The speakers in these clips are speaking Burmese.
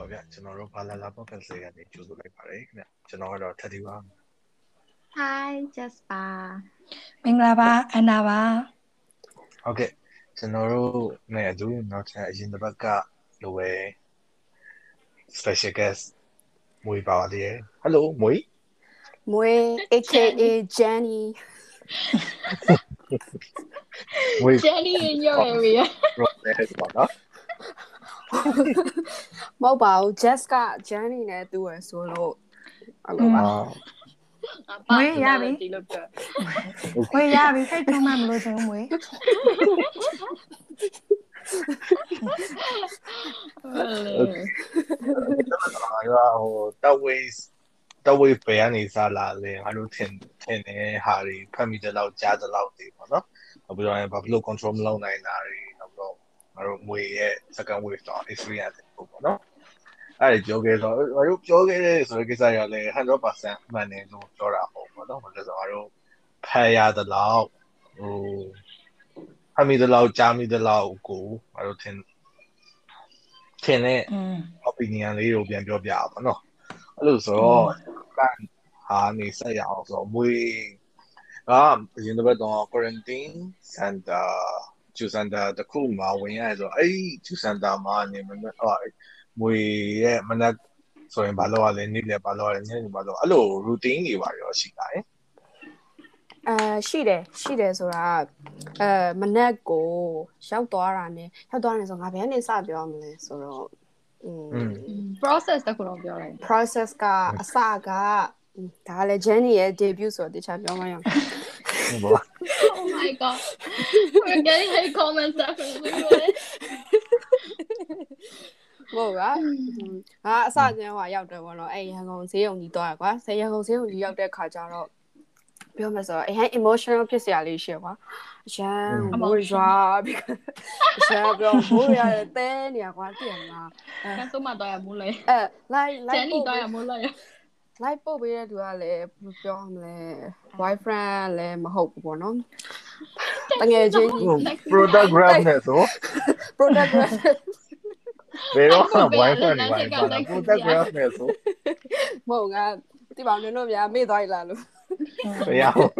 ပါဗျကျွန်တော်တို့ဘာလာလာ podcast လေးကနေကြိုဆိုလိုက်ပါတယ်ခင်ဗျကျွန်တော်ကတော့ထက်တီပါ Hi Jasper မင်္ဂလာပါအန်နာပါဟုတ်ကဲ့ကျွန်တော်တို့နဲ့အတူနောက်ထပ်အရင်တစ်ပတ်ကလိုပဲ special guest မွေပါပါသေးတယ် Hello မွေမွေ AKA Jenny မွေ Jenny in your area process ပါနော် မဟုတ်ပါဘူး Jess က Jenny နဲ့တူရယ်ဆိုလို့အဲ့လိုပါမွေးရပြီဒီလိုပြောဝေးရပြီစိတ်ထုံးမှမလို့ချင်ဘူးမွေးအာရဟိုတဝေးတဝေးပဲကနေစားလာလဲငါတို့ထင်ထင်နေဟာတွေဖတ်မိတဲ့လောက်ကြားတဲ့လောက်တွေပေါ့နော်နောက်ပြီးတော့ဘာဖြစ်လို့ control မလုပ်နိုင်တာတွေ နောက်ပြီးတော့ငါတို့မွေရဲ့ second wave တော့ experience ပေါ့နော်အဲ့ဒီပြောခဲ့တော့ငါတို့ပြောခဲ့တဲ့ဆိုတဲ့ကိစ္စရလဲ100%မှန်တယ်လို့ပြောတာပေါ့ပေါ့နော်ဘာလို့လဲဆိုတော့ငါတို့ဖတ်ရတဲ့လောက်ဟိုဖတ်မိတဲ့လောက်ကြားမိတဲ့လောက်ကိုငါတို့ထင်ထင်တဲ့อืม opinion လေးကိုပြန်ပြောပြအောင်ပေါ့နော်အဲ့လိုဆိုတော့ကန်ဟာနေဆက်ရအောင်ဆိုတော့မွေကအရင်တစ်ပတ်တော့ quarantine center ကျူစန်တာတခုမှဝင်ရဆိုတော့အဲ့ဒီကျူစန်တာမှာနေမဟောမွေရဲ့မနက်ဆိုရင်ဘာလို့ရလဲနေ့လည်းဘာလို့ရလဲညနေဘာလို့အဲ့လို routine တွေပါရောရှိတာရယ် အဲရှိတယ်ရှိတယ်ဆိုတာအဲမနက်ကိုရောက်သွားတာ ਨੇ ရောက်သွားတယ်ဆိုငါဘယ်ကနေစပြောမလဲဆိုတော့อืม process တခုတော့ပြောလိုက် process ကအစက ဒါလည်း Jenny ရဲ့ debut ဆိုတော့တခြားပြောမှရအောင်ဟုတ်ပါ Oh my god we're getting hate comments definitely ဟုတ်ကဲ့ငါအစချင်းဟိုရောက်တယ်ပေါ့နော်အဲ့ရန်ကုန်ဈေးရုံကြီးသွားရကွာဈေးရန်ကုန်ဈေးရုံကြီးရောက်တဲ့ခါကျတော့ပြောမယ်ဆိုတော့အရင် emotional ဖြစ်စရာလေးရှိရကွာအရန်မိုးရွာပြီးအရန်ပြောမိုးရတဲ့တဲနေရကွာတည်မှာကဆိုမှတော့ရမိုးလဲအဲ like like Jenny တော့ရမိုးလဲ like ပို့ပေးတဲ့သူကလည်းဘယ်လိုပြောမလဲ boyfriend လည်းမဟုတ်ဘူးပေါ့နော်တကယ်ချင်း product grab နဲ့ဆို product ဘယ်တော့မှ wifi နေပါဘူး product grab နဲ့ဆိုမဟုတ်ကဒီပါနင်တို့များမေ့သွားရလားလို့ဘယ်ရအောင်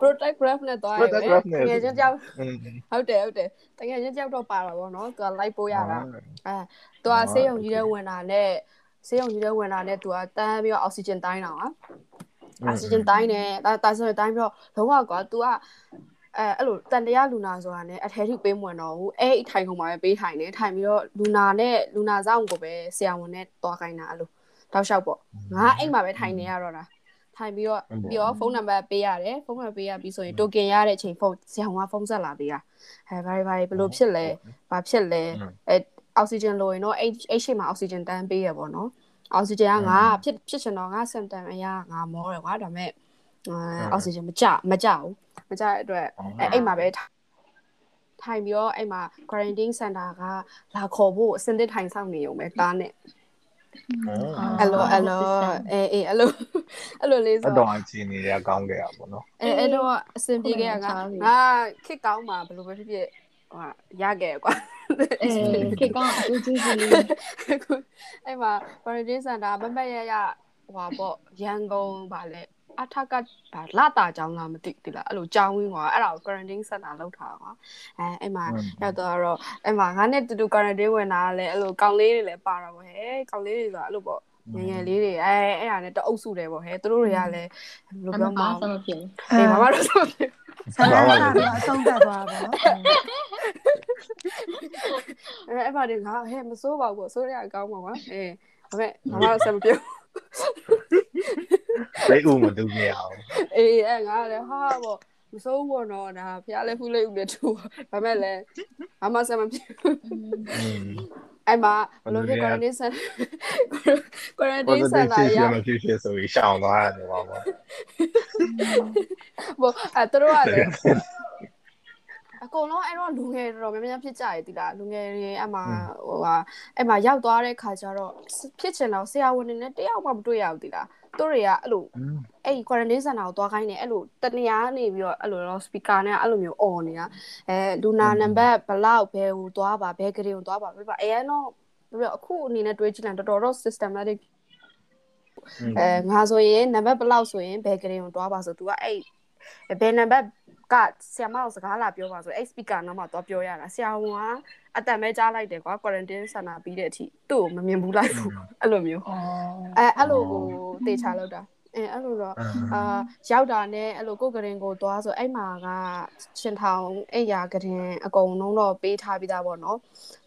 protect graph နဲ့သွား product grab နဲ့ငယ်ချင်းကြောက်อืมဟုတ်တယ်ဟုတ်တယ်တကယ်ချင်းကြောက်တော့ပါတာပေါ့နော်သူက live ပို့ရတာအဲသူကဆေးရုံကြီးထဲဝင်တာနဲ့ ဆေးရုံကြီးထဲဝင်တာနဲ့သူကတန်းပြီးတော့ oxygen တိုင်းတာဟာအောက်ဆီဂျင်တိုင်းတယ်ဒါဒါဆိုတိုင်းပြီးတော့လုံးဝကွာ तू ကအဲအဲ့လိုတန်တရားလူနာဆိုတာ ਨੇ အထဲထိပေးမဝင်တော့ဘူးအဲ့အထိုင်ခုံမှာပဲပေးထိုင်တယ်ထိုင်ပြီးတော့လူနာနဲ့လူနာဆောင်ကိုပဲဆရာဝန်နဲ့တွားခိုင်းတာအဲ့လိုတောက်လျှောက်ပေါ့ငါအိမ်မှာပဲထိုင်နေရတော့တာထိုင်ပြီးတော့ပြီးတော့ဖုန်းနံပါတ်ပေးရတယ်ဖုန်းနံပါတ်ပေးရပြီးဆိုရင်တိုကင်ရတဲ့အချိန်ဖုန်းဆရာဝန်ကဖုန်းဆက်လာပေးတာအဲဘာတွေဘာတွေဘယ်လိုဖြစ်လဲဘာဖြစ်လဲအဲ အောက်ဆီဂျင်လိုရင်တော့အဲ့အဲ့ရှိမှာအောက်ဆီဂျင်တန်းပေးရပေါ့နော်အောက်ဆီဂျင်ကငါဖြစ်ဖြစ်ချင်တော့ငါစင်တမ်အရာငါမောတယ်ကွာဒါပေမဲ့အောက်ဆီဂျင်မကြမကြဘူးမကြတဲ့အတွက်အဲ့အိမ်မှာပဲထိုင်ပြီးတော့အဲ့မှာ quarantine center ကလာခေါ်ဖို့အစင်သစ်ထိုင်ဆောင်နေုံပဲကားနဲ့အဲ့လိုအဲ့လိုအေးအေးအဲ့လိုအဲ့လိုလေးအဆိုတော့အချင်းနေရကောင်းခဲ့ရပါတော့အဲအဲ့တော့အစင်ပြေခဲ့ရကငါခစ်ကောင်းမှာဘယ်လိုပဲဖြစ်ဖြစ် ဟိုရခဲ့ကွာအဲခေကောင်းအကျိုးကျေးဇူးလေးအဲ့မှာ quarantine center မမက်ရရဟွာပေါ့ရန်ကုန်ဗာလဲအထက်ကဗာလာတာကြောင်းလားမသိဘူးလားအဲ့လိုကြောင်းဝင်းကွာအဲ့ဒါကို quarantine center လောက်ထားတာကွာအဲအဲ့မှာရောက်တော့တော့အဲ့မှာငါနဲ့တူတူ quarantine ဝင်တာလည်းအဲ့လိုကောင်လေးတွေလည်းပါတာပေါ့ဟဲ့ကောင်လေးတွေဆိုတာအဲ့လိုပေါ့ငယ်ငယ်လေးတွေအဲအဲ့ဒါနဲ့တအုပ်စုတယ်ပေါ့ဟဲ့သူတို့တွေကလည်းဘယ်လိုပြောမဘာလဲမှမဖြစ်အေးဘာမှတော့ဆိုဖြစ် ဆန္ဒစားပြီးအဆုံးသတ်သွားပါတော့အဲအဲ့ပါဒီငါဟဲ့မစိုးပါဘူးပေါ့စိုးရအကောင်းပါကွာအေးဒါပေမဲ့ဘာမှဆက်မပြောလက်ဦးမတူမရအောင်အေးအဲငါလည်းဟာပေါ့မစိုးဘူးပေါ့နော်ဒါဖျားလဲဖူးလေးဦးနဲ့တူဒါပေမဲ့လည်းဘာမှဆက်မပြောอืม အဲ့မှာဘလို့ဖြစ် quarantine center quarantine positive center ဖြစ်ရမဖြစ်ဖြစ်ဆိုပြီးရှောင်သွားတယ်ပေါ့ပေါ့ပေါ့အဲသူတို့ကလည်းအကုန်လုံးအဲ့တော့လူငယ်တော်တော်များများဖြစ်ကြရည်တိလားလူငယ်တွေအမှဟိုဟာအဲ့မှာရောက်သွားတဲ့ခါကျတော့ဖြစ်ချင်တော့ဆရာဝန်တွေနဲ့တယောက်မှမတွေ့ရဘူးတိလား တို့တွေကအဲ့လို อืม အဲ့ quarantine center ကိုသွားခိုင်းတယ်အဲ့လိုတနေရာကနေပြီးတော့အဲ့လိုတော့ speaker နဲ့အဲ့လိုမျိုး on နေတာအဲလူနာနံပါတ်ဘလောက်ဘယ်ဟိုသွားပါဘယ်ဂရေကိုသွားပါပြပါအဲတော့ပြီးတော့အခုအနေနဲ့တွေးကြည့်လိုက်တော်တော်တော့ systematic အဲငါဆိုရင်နံပါတ်ဘလောက်ဆိုရင်ဘယ်ဂရေကိုသွားပါဆို तू ကအဲ့ဘယ်နံပါတ် ကဆရာမကိုစကားလာပြောပါဆိုအဲ့ speaker နောက်မှာသွားပြောရတာဆရာဝန်ကအတန်ပဲကြားလိုက်တယ်ကွာ quarantine center ပြီးတဲ့အထိသူ့ကိုမမြင်ဘူးလိုက်ဘူးအဲ့လိုမျိုးအော်အဲအဲ့လိုကိုတေချာလောက်တာအဲအဲ့လိုတော့အာရောက်တာနဲ့အဲ့လိုကိုယ်ကရင်ကိုသွားဆိုအဲ့မှာကရှင်ထောင်အဲ့ရာကရင်အကုန်လုံးတော့ပေးထားပြီးသားပေါ့နော်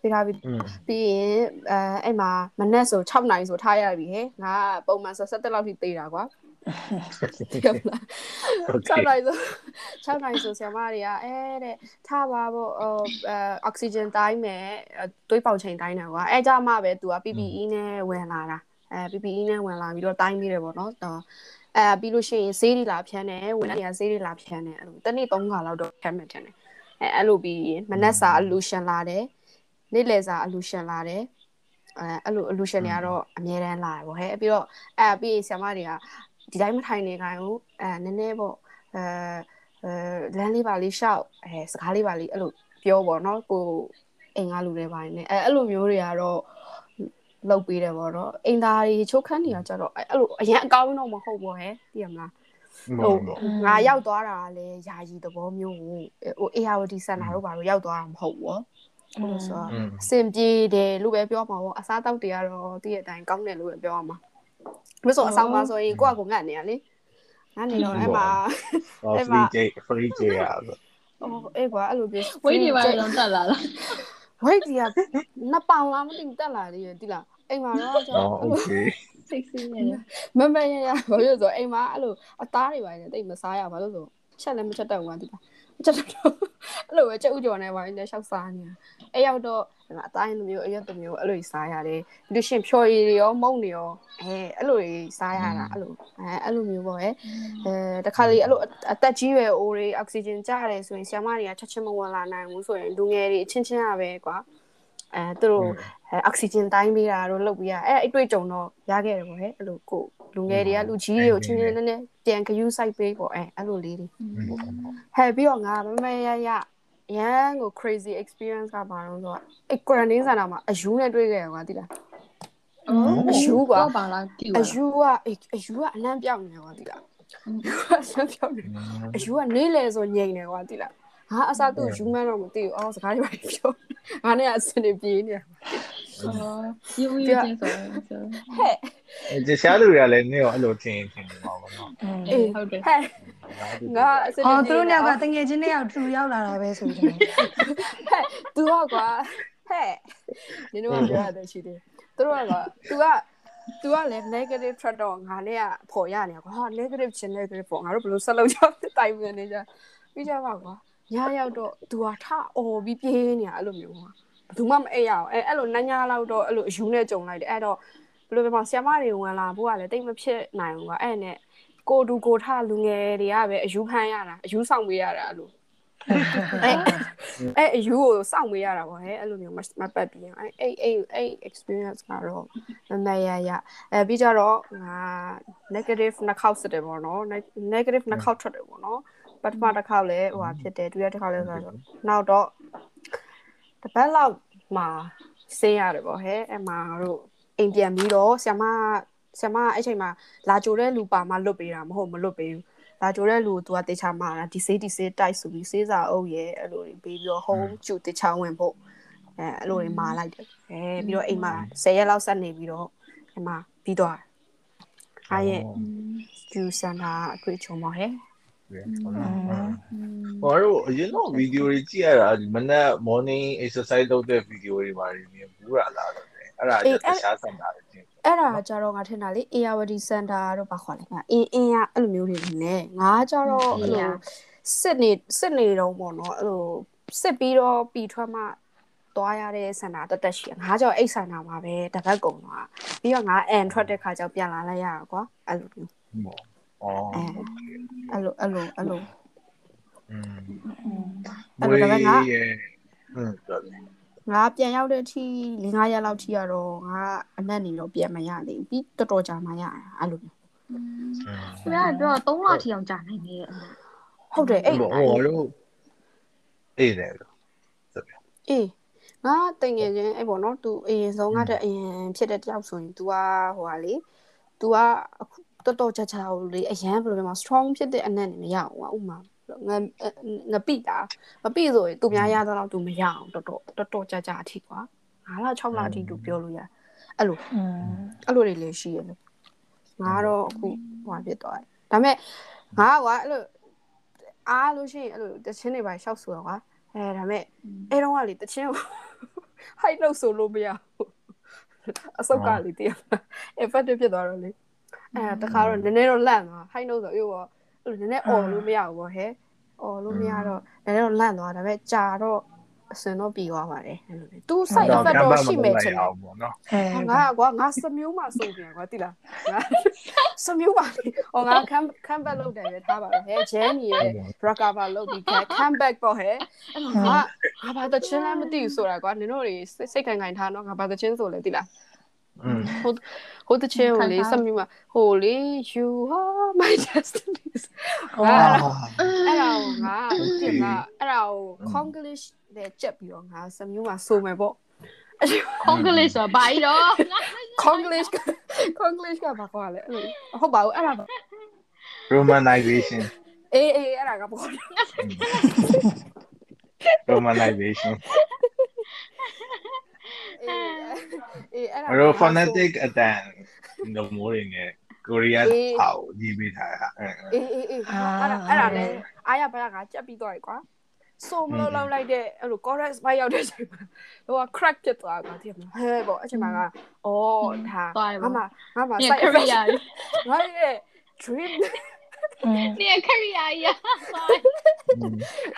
ပေးထားပြီးอืมပြီးရင်အဲအဲ့မှာမနက်ဆို6နိုင်ဆိုထားရပြီဟဲ့ငါကပုံမှန်ဆို7လောက်ထိသေးတာကွာ ဟုတ်လား6နိုင်ဆို6နိုင်ဆိုဆရာမတွေကအဲတဲ့ထားပါပေါ့ဟိုအဲအောက်ဆီဂျင်တိုင်းမယ်သွေးပေါင်ချိန်တိုင်းတယ်ကွာအဲကြမှာပဲ तू က PPE နဲ့ဝင်လာတာအဲ PPE နဲ့ဝင်လာပြီးတော့တိုင်းပြီးတယ်ပေါ့နော်တော့အဲပြီးလို့ရှိရင်ဈေးတွေလာဖြန်းတယ်ဝင်နေရဈေးတွေလာဖြန်းတယ်အဲ့လိုတနေ့3ခါလောက်တော့ဖြန်းမှတင်တယ်အဲအဲ့လိုပြီးရင်မနက်စာအလူရှင်လာတယ်နေ့လယ်စာအလူရှင်လာတယ်အဲအဲ့လိုအလူရှင်တွေကတော့အများတန်းလာတယ်ပေါ့ဟဲ့ပြီးတော့အဲပြီးရင်ဆရာမတွေက ဒီတိုင်းမထိုင်နေကြဘူးအဲနည်းနည်းပေါ့အဲအဲလမ်းလေးပါလေးရှောက်အဲစကားလေးပါလေးအဲ့လိုပြောပေါ့နော်ကိုအိမ်ကလူတွေပိုင်းနဲ့အဲအဲ့လိုမျိုးတွေကတော့လောက်ပေးတယ်ပေါ့နော်အိမ်သားတွေချိုးခန်းနေရကြတော့အဲ့လိုအရင်အကောင်းတော့မဟုတ်ပေါ့ဟဲ့သိရမလားဟုတ်ငါရောက်သွားတာကလည်းယာယီသဘောမျိုးကိုဟို ARD center တို့ဘာလို့ရောက်သွားတာမဟုတ်ဘူး။အဲ့လိုဆိုတော့อืมအဆင်ပြေတယ်လို့ပဲပြောမှာပေါ့အစားတောက်တွေကတော့တည့်ရတိုင်းကောင်းတယ်လို့ပဲပြောရမှာ။ မဆိုအဆောင်ပါဆိုရင်ကိုယ့်အကူငတ်နေရလေ။ငတ်နေတော့အဲ့မှာ free j free j ရဆိုဟိုအေးကွာအဲ့လိုပြေဝိတ်တွေပါတော့တက်လာလားဝိတ်ကြီးကနှစ်ပေါင်လားမသိဘူးတက်လာသေးတယ်တိလားအိမ်မှာတော့ကျွန်အော်တော် okay စိတ်ဆင်းနေတယ်မမရရဘာလို့လဲဆိုအိမ်မှာအဲ့လိုအသားတွေပါနေတိတ်မစားရဘာလို့ဆိုချက်လည်းမချက်တော့ဘူးကွာတိလား ချက်တော့အဲ့လိုပဲချက်ဥကြော်နေပါနေရှောက်စားနေတာအဲ့ရောက်တော့အသားရင်းမျိုးအရက်တစ်မျိုးအဲ့လိုစားရတယ်ပြီးလို့ရှရင်ဖြော်ရည်တွေရောမုန့်တွေရောအဲအဲ့လိုစားရတာအဲ့လိုအဲအဲ့လိုမျိုးပေါ့ဟဲ့အဲတခါလေအဲ့လိုအသက်ကြီးရွယ်အိုးတွေအောက်ဆီဂျင်ကျရတယ်ဆိုရင်ဆရာမတွေကချက်ချင်းမဝင်လာနိုင်ဘူးဆိုရင်လူငယ်တွေအချင်းချင်းရပဲကွာအဲသူတို့အဲအောက်ဆီဂျင်တိုင်းပေးတာတို့လုပ်ပေးရအဲအဲ့တွေ့ကြုံတော့ရခဲ့တယ်ပေါ့ဟဲ့အဲ့လိုကိုလူငယ်တွေကလူကြီးတွေကိုချင်းချင်းနည်းနည်း ပြန်ဂယူးဆိုင်ပေးပေါ့အဲအဲ့လိုလေးတွေဟဲ့ပြီးတော့ငါမမရရရန်ကို crazy experience ကပါတော့ဆိုတော့အဲ့ quarantine center မှာအယူနဲ့တွေ့ခဲ့ရကွာတိလားအယူကွာပါလားတူအယူကအေးအယူကအလန့်ပြောင်းနေကွာတိလားအယူကအလန့်ပြောင်းနေအယူကနေလေဆိုငြိမ်နေကွာတိလားငါအစားသူ့ယူမှန်းတော့မသိဘူးအော်စကားတွေပါပြော ငါနဲ့အစနေပြေးနေတာ အော်ယူယူချင်းဆိုဆို ဟဲ့ အဲရှားလူတွေကလည်းနင့်ရောအဲ့လိုထင်ထင်နေမှာပေါ့နော် အေး ဟုတ်တယ် ဟဲ့ငါအစနေ အော် ပြေး သူတို့ညောက်က နေတာ တငယ်ချင်းတွေရောက်ထူရောက်လာတာပဲဆိုကြတယ် ဟဲ့ तू ကကွာဟဲ့နင်တို့ကပြောရတယ်ရှိတယ်သူတို့ကကွာ तू က तू ကလည်း negative threat တော့ငါနဲ့ကပေါ်ရနေကွာဟာ negative ချင်း negative ပေါ့ငါတို့ဘယ်လိုဆက်လုပ်ကြတိုင်ပြန်နေကြပြီးကြပါကွာ ညရောက်တော့ तू ကထအော်ပြီးပြေးနေတာအဲ့လိုမျိုးကွာဘယ်သူမှမအိပ်ရအောင်အဲအဲ့လိုနန်းညာလောက်တော့အဲ့လိုအယူနဲ့ကြုံလိုက်တယ်အဲ့တော့ဘယ်လိုပဲမဆီယမတွေဝင်လာဖို့ကလည်းတိတ်မဖြစ်နိုင်ဘူးကွာအဲ့နဲ့ကိုတူကိုထလူငယ်တွေကပဲအယူဖမ်းရတာအယူဆောင်ပေးရတာအဲ့လိုအဲ့အဲ့အယူကိုစောင့်ပေးရတာပေါ့ဟဲ့အဲ့လိုမျိုးမမပတ်ပြီးအောင်အဲ့အဲ့အဲ့အဲ့ experience ကတော့မမရရအဲပြီးကြတော့ငါ negative နှစ်ခေါက်စစ်တယ်ပေါ့နော် negative နှစ်ခေါက်ထွက်တယ်ပေါ့နော် ပထမတစ်ခေါက်လဲဟိုဟာဖြစ်တယ်ဒုတိယတစ်ခေါက်လဲဆိုတော့နောက်တော့တစ်ပတ်လောက်မှာဆင်းရတယ်ပေါ့ဟဲ့အဲ့မှာတို့အိမ်ပြန်ပြီးတော့ဆ iam ဆ iam အဲ့ချိန်မှာလာကြိုတဲ့လူပါမှလွတ်ပေးတာမဟုတ်မလွတ်ပေးဘူးလာကြိုတဲ့လူကို तू ကတေချာမှာတာဒီစေးဒီစေးတိုက်ဆိုပြီးစေးစာအုပ်ရဲ့အဲ့လိုတွေပေးပြီးတော့ home ကျူတေချာဝင်ဖို့အဲအဲ့လိုတွေမာလိုက်တယ်အဲပြီးတော့အိမ်မှာ10ရက်လောက်ဆက်နေပြီးတော့အိမ်မှာပြီးသွားတယ်အားရဲ့ကျူစန်တာအတွေ့အကြုံပါဟဲ့ ဟောတော့အရင်တော့ဗီဒီယိုတွေကြည့်ရတာဒီမနက် morning exercise လုပ်တဲ့ဗီဒီယိုတွေပါမြင်ဘူးရလားတော့အဲ့ဒါ just တခြားစံတာတွေတင်အဲ့ဒါကြတော့ငါထင်တာလေ ARD Center တို့ဘာခေါ်လဲငါအင်းအင်းရအဲ့လိုမျိုးတွေနဲ့ငါကြတော့အဲ့လိုစစ်နေစစ်နေတော့ပေါ့နော်အဲ့လိုစစ်ပြီးတော့ပြီးထွက်မှသွားရတဲ့စင်တာတက်တက်ရှိငါကြောင့်အိတ်စင်တာမှာပဲတပတ်ကုန်သွားပြီးတော့ငါအန်ထွက်တဲ့ခါကျပြန်လာလိုက်ရတာကွာအဲ့လိုမျိုးပေါ့ အော် အဲ့လိုအဲ့လိုအဲ့လို อืม အဲ့လိုဒါပေမဲ့ငါ ရဲ့อืมတော်တယ် ငါပြန်ရောက်တဲ့အထိ၄-၅ရက်လောက်ထိရတော့ငါအနက်နေတော့ပြန်မရသေးဘူးပြီးတော်တော်ကြာမှရတာအဲ့လိုမျိုး သူကပြော3လထီအောင်ကြာနိုင်နေရဲ့ ဟုတ်တယ်အဲ့ ဟိုဟိုတို့အေးတယ်လို့ဆိုပြ အေးငါတငယ်ချင်းအဲ့ပေါ့နော် तू အရင်ဆုံးငါတဲ့အရင်ဖြစ်တဲ့တယောက်ဆိုရင် तू ကဟိုဟာလေ तू က တော်တော်ချာချာကိုလေအရန်ဘယ်လိုပြောမလဲ strong ဖြစ်တဲ့အနက်နဲ့မရအောင်ကွာဥမာငါငါပိတာမပိဆိုရင်သူများရတော့ तू မရအောင်တော်တော်တော်တော်ကြာကြာအထိကွာ9လ6လအထိ तू ပြောလို့ရအဲ့လို อืม အဲ့လိုတွေလည်းရှိရလို့ငါကတော့အခုဟိုဖြစ်သွားတယ်ဒါပေမဲ့ငါကကွာအဲ့လိုအားလို့ရှိရင်အဲ့လိုတချင်းတွေပါရှောက်ဆိုတော့ကွာအဲဒါပေမဲ့အဲ့တော့ကလေတချင်းကို high လို့ဆိုလို့မရဘူးအစုပ်ကလေတည်း effective ဖြစ်သွားတော့လေ အဲတခါတော့နည်းနည်းတော့လန့်သွား high လို့ဆိုအေးပေါ့အဲ့လိုနည်းနည်းអော်လို့မရဘူးပေါ့ဟဲ့អော်လို့မရတော့နည်းနည်းတော့လန့်သွားဒါပေမဲ့ကြာတော့အစင်တော့ပြီးသွားပါတယ်အဲ့လိုလေ तू side effect တော့ရှိမယ်ချင်တယ် အောင်ပေါ့နော် အဲ ဟာငါကွာငါစမျိုးမှစုံပြန်ကွာတိလားငါစမျိုးပါလေဟောငါခံခံဘက်လုပ်တယ်ပဲထားပါတော့ဟဲ့ဂျန်နီရဲ့ recover လုပ်ပြီးခံဘက်ပေါ့ဟဲ့အဲ့တော့ငါငါဘာတချင်းလည်းမသိဘူးဆိုတာကွာနင်တို့တွေစိတ်ခိုင်ခိုင်ထားတော့ငါဘာတချင်းဆိုလဲတိလား อืม ဟိုဟိုတချင်းကိုလေစမျိုးမှာဟိုလေ you are my destiny ငါအဲ့ဒါကိုငါပြင်လာအဲ့ဒါကို Congolish နဲ့ကြက်ပြီးတော့ငါစမျိုးမှာဆိုမယ်ပေါ့ကွန်ကလေးဆိုဘာကြီးတော့ Congolish Congolish ကဘာခေါ်လဲအဲ့လိုဟုတ်ပါဘူးအဲ့ဒါပါ romanization အေးအေးအဲ့ဒါကပေါ့ romanization အေးအေးအဲ့ဒါရော phonetic အတန်ငမိုးတွေနဲ့ကိုရီးယားဟာကိုညီးပေးထားတာအဲအေးအေးအေးအဲ့ဒါအဲ့ဒါလည်းအားရပါကကြက်ပြီးတော့ရကွာဆိုမလို့လောက်လိုက်တဲ့အဲ့လို chorus ဘိုက်ရောက်တဲ့အချိန်မှာဟိုက crack ဖြစ်သွားတာတိမဟဲပေါ့အချိန်မှာကအော်ဒါငါမငါမနေ side ခရီ effect းယာငါရဲ့ dream နေခရီးယာရ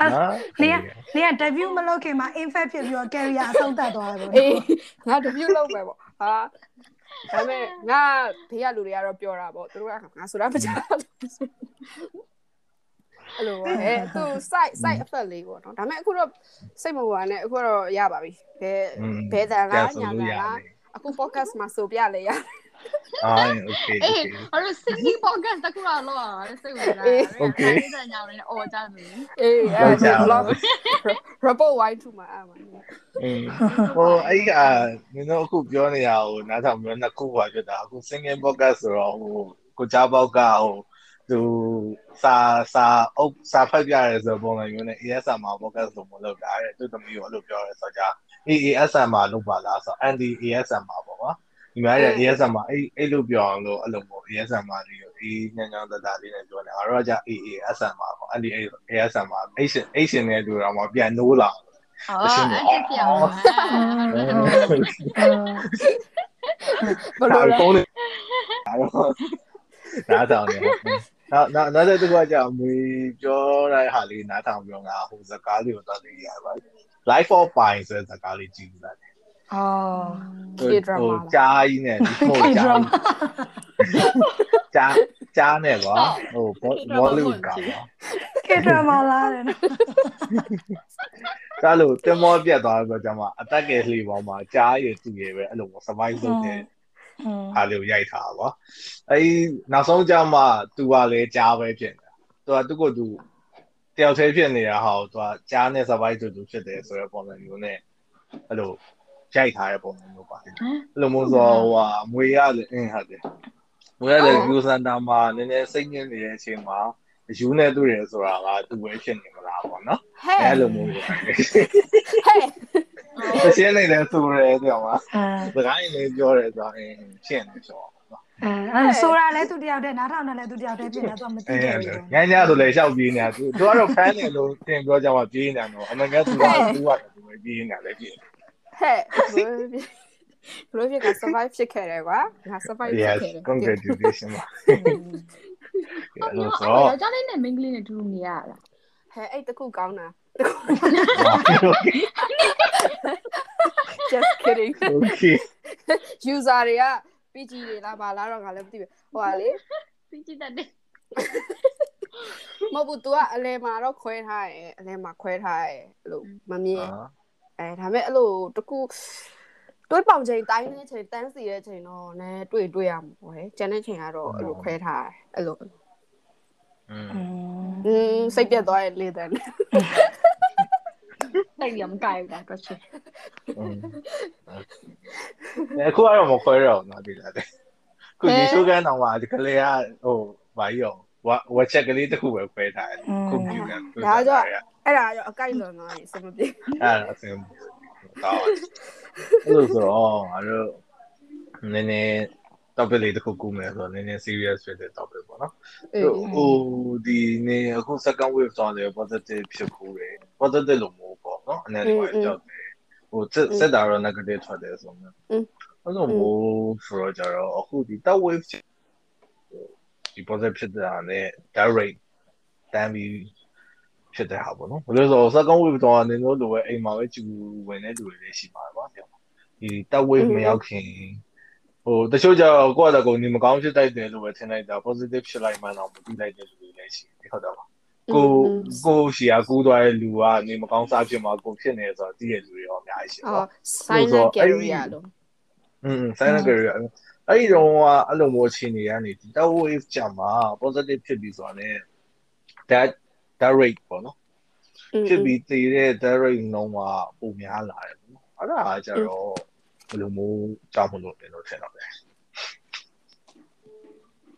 နော်နေကနေက debut မလုပ်ခင်မှာ infect ဖြစ်ပြီးတော့ career အဆုံးသတ်သွားတယ်ပေါ့အေးငါ debut လုပ်မယ်ပေါ့ဟာဒါပေမဲ့ငါဘေးကလူတွေကတော့ပြောတာပေါ့သူတို့ကငါဆိုတာမကြားဘူးအဲ့လိုဟဲ့သူ side side effect လေးပေါ့နော်ဒါပေမဲ့အခုတော့စိတ်မပူပါနဲ့အခုတော့ရပါပြီဘယ်ဘယ်တန်လားညာတန်လားအခု podcast မှာဆိုပြလေရ အာโอเคโอ အေး เค အဲ့လို singing podcast တကူတော့လောက်ရတာစိတ်ဝင်စားတယ်တဲ့ညောင်းနေအော်ကြတယ် အေးအဲ့ဒါ blog report why to မှာအမှန် อืมဟိုအဲ့ကနင်တို့အခုပြောနေရဟိုနားထောင်မျိုးနှစ်ခုပါဖြစ်တာအခု singing podcast ဆိုတော့ဟိုကိုကြားပေါက်ကဟိုသူစာစာအုပ်စာဖတ်ပြရဲဆိုပုံစံမျိုးနဲ့ ASM မှာ podcast လို့မလုပ်တာတဲ့သူသမီးကိုအဲ့လိုပြောရဲဆိုကြ ASM မှာလုပ်ပါလားဆို anti ASM မှာပေါ့ကွာ ဒီမှာရဲ့ ASM မှာအဲ့အဲ့လိုပြောအောင်လို့အဲ့လိုမျိုး ASM မှာဒီအေးညံ့ညံ့တတလေးနဲ့ပြောနေငါတို့ကကြ AASM မှာပေါ့ anti ASM မှာ Asian Asian နဲ့တူတော့မှပြန်နိုးလာအော်အဲ့ပြောင်းဘယ်လိုလဲဖုန်းလေးနားထောင်နေနောက်နောက်နောက်တစ်ခုကကြာမွေပြောတဲ့ဟာလေးနားထောင်ပြောငါဟိုစကားလေးကိုတော့သိရပါ life of pine ဆိုတဲ့စကားလေးကြည့်လိုက် တယ် အော် ဟိုကြားကြီးနဲ့ဟိုကြားကြားကြားနဲ့ကွာဟိုဘောလိဝုဒ်ကပါ ကေဒရာမာလာတယ်နော် ဒါလို့တင်မောပြတ်သွားတော့ကျွန်မအတက်ကယ်လှေပေါ်မှာကြားရည်သူရည်ပဲအဲ့လို survive လုပ်တဲ့ อืม အားလေးကိုရိုက်ထားတာကွာအဲဒီနောက်ဆုံးကြမှာ तू ကလည်းကြားပဲဖြစ်နေတာ तू ကသူ့ကိုသူတယောက်တည်းဖြစ်နေတာဟာကို तू ကကြားနဲ့ survive တူတူဖြစ်တယ်ဆိုတဲ့ပုံစံမျိုးနဲ့အဲ့လို ရိုက်ထားတဲ့ပုံစံမျိုးပါတယ်အဲ့လိုမျိုးဆိုဟိုဟာမွေရလည်းအင်းဟုတ်တယ်မွေရလည်း view center မှာနည်းနည်းစိတ်ညစ်နေတဲ့အချိန်မှာယူနေသူရယ်ဆိုတာကသူပဲဖြစ်နေမလားပေါ့နော်ဟဲ့အဲ့လိုမျိုးတွေဟဲ့တရှင်းနေတယ်ဆိုရဲတဲ့မှာအဲစကားရင်းလေးပြောတယ်ဆိုတော့အင်းဖြစ်နေဆိုတော့အဲအဲဆိုတာလဲသူတယောက်တည်းနားထောင်တယ်လဲသူတယောက်တည်းပြင်တယ်သူကမသိအဲခဲ့ဘူးညညဆိုလေလျှောက်ပြေးနေတာသူသူကတော့ fan နေလို့တင်ပြောကြမှာပြေးနေတာတော့အမှန်ကသူကသူကသူပဲပြေးနေတာလေပြေး ဟဲ့ဘယ်လိုဖြစ်က survive ဖြစ်ခဲ့တယ်ကွာငါ survive ဖြစ် yes ခဲ့တယ် congratulations ပါအဲ့လိုဆိုအော်တော့ယောက်ျားလေးနဲ့မိန်းကလေးနဲ့တူတူနေရလားဟဲ့အဲ့တခုကောင်းတာ just kidding okay user တွေက PG တွေလားဘာလားတော့ငါလည်းမသိဘူးဟိုဟာလေသိကြည့်တတ်တယ်မဟုတ်ဘူး तू ကအလဲမှာတော့ခွဲထားတယ်အလဲမှာခွဲထားတယ်အဲ့လိုမမြင် အဲဒါပေမဲ့အဲ့လိုတကူတွေးပေါင်ချိန်တိုင်းတဲ့ချိန်တန်းစီတဲ့ချိန်တော့နည်းတွေးတွေးရမှာပေါ့ဟဲ့ကျန်တဲ့ချိန်ကတော့အဲ့လိုခွဲထားအဲ့လိုอืมစိတ်ပြတ်သွားရဲ့လေတန်းနိုင်ရမကြိုက်တာတော့ချင်းအခုကတော့မခွဲတော့တော့ဒီလားခုဒီရှုကန်းတော့ပါဒီကလေးကဟိုဘာကြီးအောင် ဝဝချက်ကလေးတစ်ခုပဲခွဲထားတယ်ခုမြူကန်ဒါကြောင့်အဲ့ဒါကြောင့်အကိုက်လွန်သွားရင်စမပြေအဲ့ဒါအဆင်တော့အဲ့လိုဆိုတော့ငါတို့နည်းနည်း topic လေးတစ်ခုကူးမယ်ဆိုတော့နည်းနည်း serious ဖြစ်တဲ့ topic ပေါ့နော်အေးဟိုဒီနေအခု second wave သွားတယ် positive ဖြစ်ဘူးလေ positive လို့မဟုတ်ပေါ့နော်အနေနဲ့တော့ကြောက်တယ်ဟိုစက်တာတော့ negative ထွက်တယ်ဆိုတော့အဲ့လိုမျိုးဆိုတော့ကြတော့အခုဒီ third wave ဒီ positive ဖြစ်တာနဲ့ direct တန်းပြီးဖြစ်တဲ့ဟာပေါ့နော်ဘယ်လိုဆို second wave တော့နင်တို့လိုပဲအိမ်မှာပဲကျူဝင်တဲ့လူတွေလည်းရှိပါပါဗျာဒီ third wave မရောက်ခင်ဟိုတချို့ကြတော့ကိုယ့်အတကုံနေမကောင်းဖြစ်တိုက်တယ်လို့ပဲထင်လိုက်တာ positive ဖြစ်လိုက်မှတော့မသိလိုက်တဲ့လူတွေလည်းရှိတယ်ဟုတ်တယ်ပါကိုကိုရှီယာကူးသွားတဲ့လူကနေမကောင်းစားဖြစ်မှာကိုဖြစ်နေဆိုတော့သိတဲ့လူတွေရောအများကြီးရှိအော်ပါ silent carrier လို့อืม silent career အဲ့ဒီတော့ကအဲ့လိုမျိုးအခြေအနေကနေဒီ third wave ကြမှာ positive ဖြစ်ပြီးဆိုတာ ਨੇ that that rate ပေါ့နော်ဖြစ်ပြီးတည်တဲ့ that rate နှုန်းကပုံများလာတယ်ပေါ့နော်အဲ့ဒါကကြတော့ဘယ်လိုမျိုးကြောက်မလို့လဲလို့ထင်တော့တယ်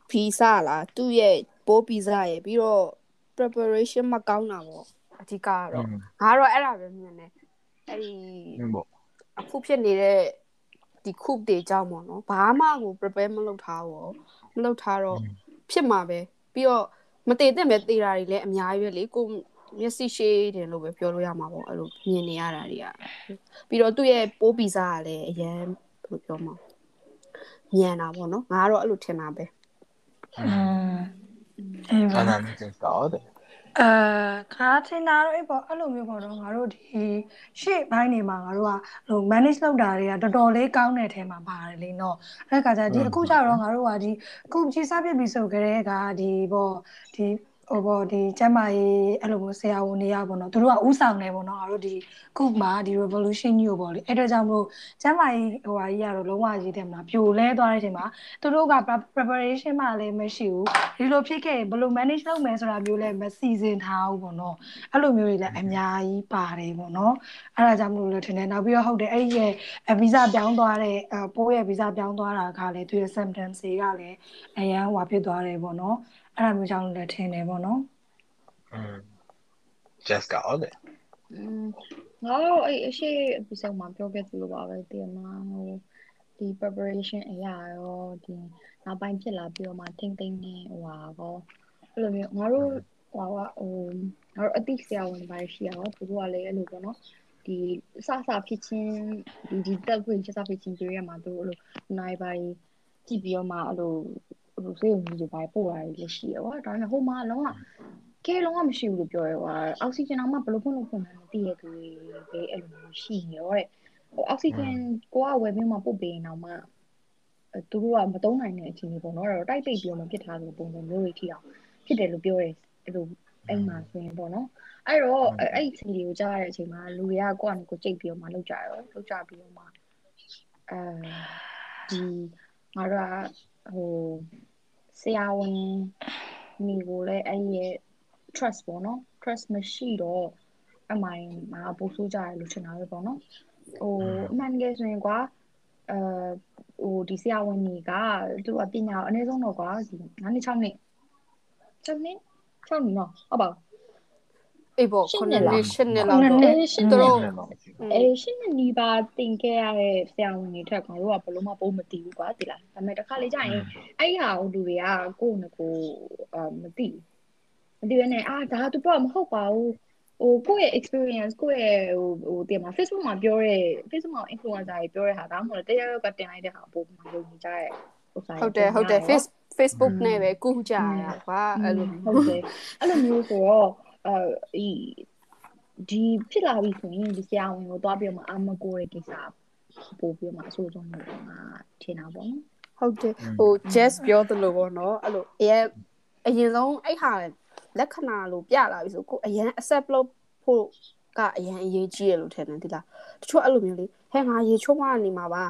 ဗီဇလားသူ့ရဲ့ပိုးဗီဇရဲ့ပြီးတော့ preparation မကောင်းတာပေါ့အဓိကကတော့ငါတော့အဲ့ဒါပဲမြင်တယ်အဲ့ဒီဟုတ်ပေါ့အခုဖြစ်နေတဲ့ ဒီခုတွေကြောင့်ပေါ့နော်ဘာမှကို prepare မလုပ်ထားဘူးမလုပ်ထားတော့ဖြစ်မှာပဲပြီးတော့မတည်တဲ့မဲ့တည်တာတွေလည်းအများကြီးပဲလေကိုမျက်စိရှိတယ်လို့ပဲပြောလို့ရမှာပေါ့အဲ့လိုမြင်နေရတာတွေကပြီးတော့သူ့ရဲ့ပိုးဗီဇကလည်းအရင်ဘယ်လိုပြောမှာမြန်တာပေါ့နော်ငါကတော့အဲ့လိုထင်တာပဲอืมအေးဆပါန္ဒမြင်တော့တယ် အဲခါထင်တာတော့အဲ့ပေါ့အဲ့လိုမျိုးပေါ့နော်ငါတို့ဒီရှေ့ဘိုင်းနေမှာငါတို့ကဟို manage လုပ်တာတွေကတော်တော်လေးကောင်းတဲ့ထဲမှာပါတယ်လေနော်အဲ့ခါကျဒီအခုကျတော့ငါတို့ကဒီအခုကြီးစားပြစ်ပြီးဆိုကြတဲ့ကဒီပေါ့ဒီ ဟိုပေါ့ဒီကျမ်းမာရေးအဲ့လိုမျိုးဆရာဝန်တွေကပေါ့နော်သူတို့ကဥဆောင်နေပေါ့နော်ငါတို့ဒီခုမှဒီ revolution ကြီးကိုပေါ့လေအဲ့တော့ကြောင့်မလို့ကျမ်းမာရေးဟိုဟာကြီးကတော့လုံးဝကြီးတယ်မလားပြိုလဲသွားတဲ့အချိန်မှာသူတို့က preparation မှလည်းမရှိဘူးဒီလိုဖြစ်ခဲ့ရင်ဘယ်လို manage လုပ်မယ်ဆိုတာမျိုးလည်းမစီစဉ်ထားဘူးပေါ့နော်အဲ့လိုမျိုးတွေလည်းအများကြီးပါတယ်ပေါ့နော်အဲ့ဒါကြောင့်မလို့လည်းထင်တယ်နောက်ပြီးတော့ဟုတ်တယ်အဲ့ဒီရဲ့ဗီဇပြောင်းသွားတဲ့ပိုးရဲ့ဗီဇပြောင်းသွားတာကလည်းသူရဲ့ symptoms တွေကလည်းအရန်ဟွာဖြစ်သွားတယ်ပေါ့နော် အဲ့ဒါမျိုးကြောင့်လည်းထင်တယ်ပေါ့နော် อืม just ကဟုတ်တယ် อืมငါတို့အဲ့အရှိ episode မှာပြောခဲ့သလိုပါပဲတည်မှာဟိုဒီ preparation အရာရောဒီနောက်ပိုင်းဖြစ်လာပြီးတော့မှထိမ့်သိမ့်နေဟိုဟာကောအဲ့လိုမျိုးငါတို့ဟိုဟာဟိုငါတို့အသိဆရာဝန်တွေရှိရတော့သူတို့ကလည်းအဲ့လိုပေါ့နော်ဒီစစဖြစ်ချင်းဒီဒီတက်ခွင့်စစဖြစ်ချင်းပြရမှာသူတို့အဲ့လိုနိုင်ပါကြည့်ပြီးတော့မှအဲ့လို ဟိုစေုံကြီးတွေပါပို့လာရရှိရပါဒါပေမဲ့ဟိုမှာလုံးဝကဲလုံးဝမရှိဘူးလို့ပြောရဲဟိုအောက်ဆီဂျင်တော့မှဘယ်လိုဖွင့်လို့ဖွင့်မှန်းမသိရသူတွေပဲအဲ့လိုမျိုးရှိနေရောတဲ့ဟိုအောက်ဆီဂျင်ကိုကဝယ်ပြီးမှပို့ပေးရင်တော့မှသူတို့ကမတုံးနိုင်တဲ့အခြေအနေပေါ့နော်အဲ့တော့တိုက်ပိတ်ပြီးတော့မှပြစ်ထားတဲ့ပုံစံမျိုးတွေထိအောင်ဖြစ်တယ်လို့ပြောရဲအဲ့လိုအဲ့မှာဆိုရင်ပေါ့နော်အဲ့တော့အဲ့ဒီအခြေအနေကိုကြားရတဲ့အချိန်မှာလူတွေကကိုယ့်အနေကိုကြိတ်ပြီးတော့မှလောက်ကြရောလောက်ကြပြီးတော့မှအဲဒီငါတို့က ဟိုဆရာဝန်မိကိုလည်းအဲ့ရဲ့ trust ပေါ့နော် trust မရှိတော့အမိုင်မှာပို့ဆိုးကြရလို့ထင်တာပဲပေါ့နော်ဟိုအမှန်တကယ်ဆိုရင်ကွာအဲဟိုဒီဆရာဝန်ကြီးကသူကပညာအနည်းဆုံးတော့ကွာဒီ9နှစ်6နှစ်6နှစ်6နှစ်နော်ဟုတ်ပါ အေးပေါ့ခုနှစ်နှစ်ရှစ်နှစ်ခုလောက်နှစ်တော့နှစ်အေးရှင်းသူနေတို့အဲရှင်းနေနီးပါတင်ခဲ့ရတဲ့ဆရာဝန်တွေထက်ငါတို့ကဘလို့မှပုံမတည်ဘူးကွာဒီလားဒါပေမဲ့တစ်ခါလေကြာရင်အဲ့ဟာဟိုလူတွေကကိုယ့်နဲ့ကိုအာမသိဘူးမသိဘဲနဲ့အာဒါသူပြောမဟုတ်ပါဘူးဟိုကိုယ့်ရဲ့ experience ကိုယ့်ရဲ့ဟိုဟိုတင်မှာ Facebook မှာပြောတဲ့ Facebook မှာ influencer တွေပြောတဲ့ဟာဒါမှမဟုတ်တရားရောက်ကတင်လိုက်တဲ့ဟာပို့မှာလုပ်နေကြတဲ့ဥစ္စာဟုတ်တယ်ဟုတ်တယ် face Facebook နဲ့ပဲကူးကြရကွာအဲ့လိုဟုတ်တယ်အဲ့လိုမျိုးဆိုတော့ အဲဒီဒီဖြစ်လာပြီဆိုရင်ဒီဆရာဝန်ကိုသွားပြီးတော့မှအမကိုရဲ့ကိစ္စပို့ပြီးတော့မှအဆိုးဆုံးလို့ငါထင်တာပေါ့နော်ဟုတ်တယ်ဟို just ပြောသလိုပေါ့နော်အဲ့လိုအရင်အရင်ဆုံးအဲ့ဟာလက္ခဏာလို့ပြလာပြီဆိုကိုအရင် accept လုပ်ဖို့ကအရင်အရေးကြီးရလို့ထင်တယ်ဒီလားတချို့အဲ့လိုမျိုးလေဟဟဲ့ငါရေချိုးမနေမှာပါ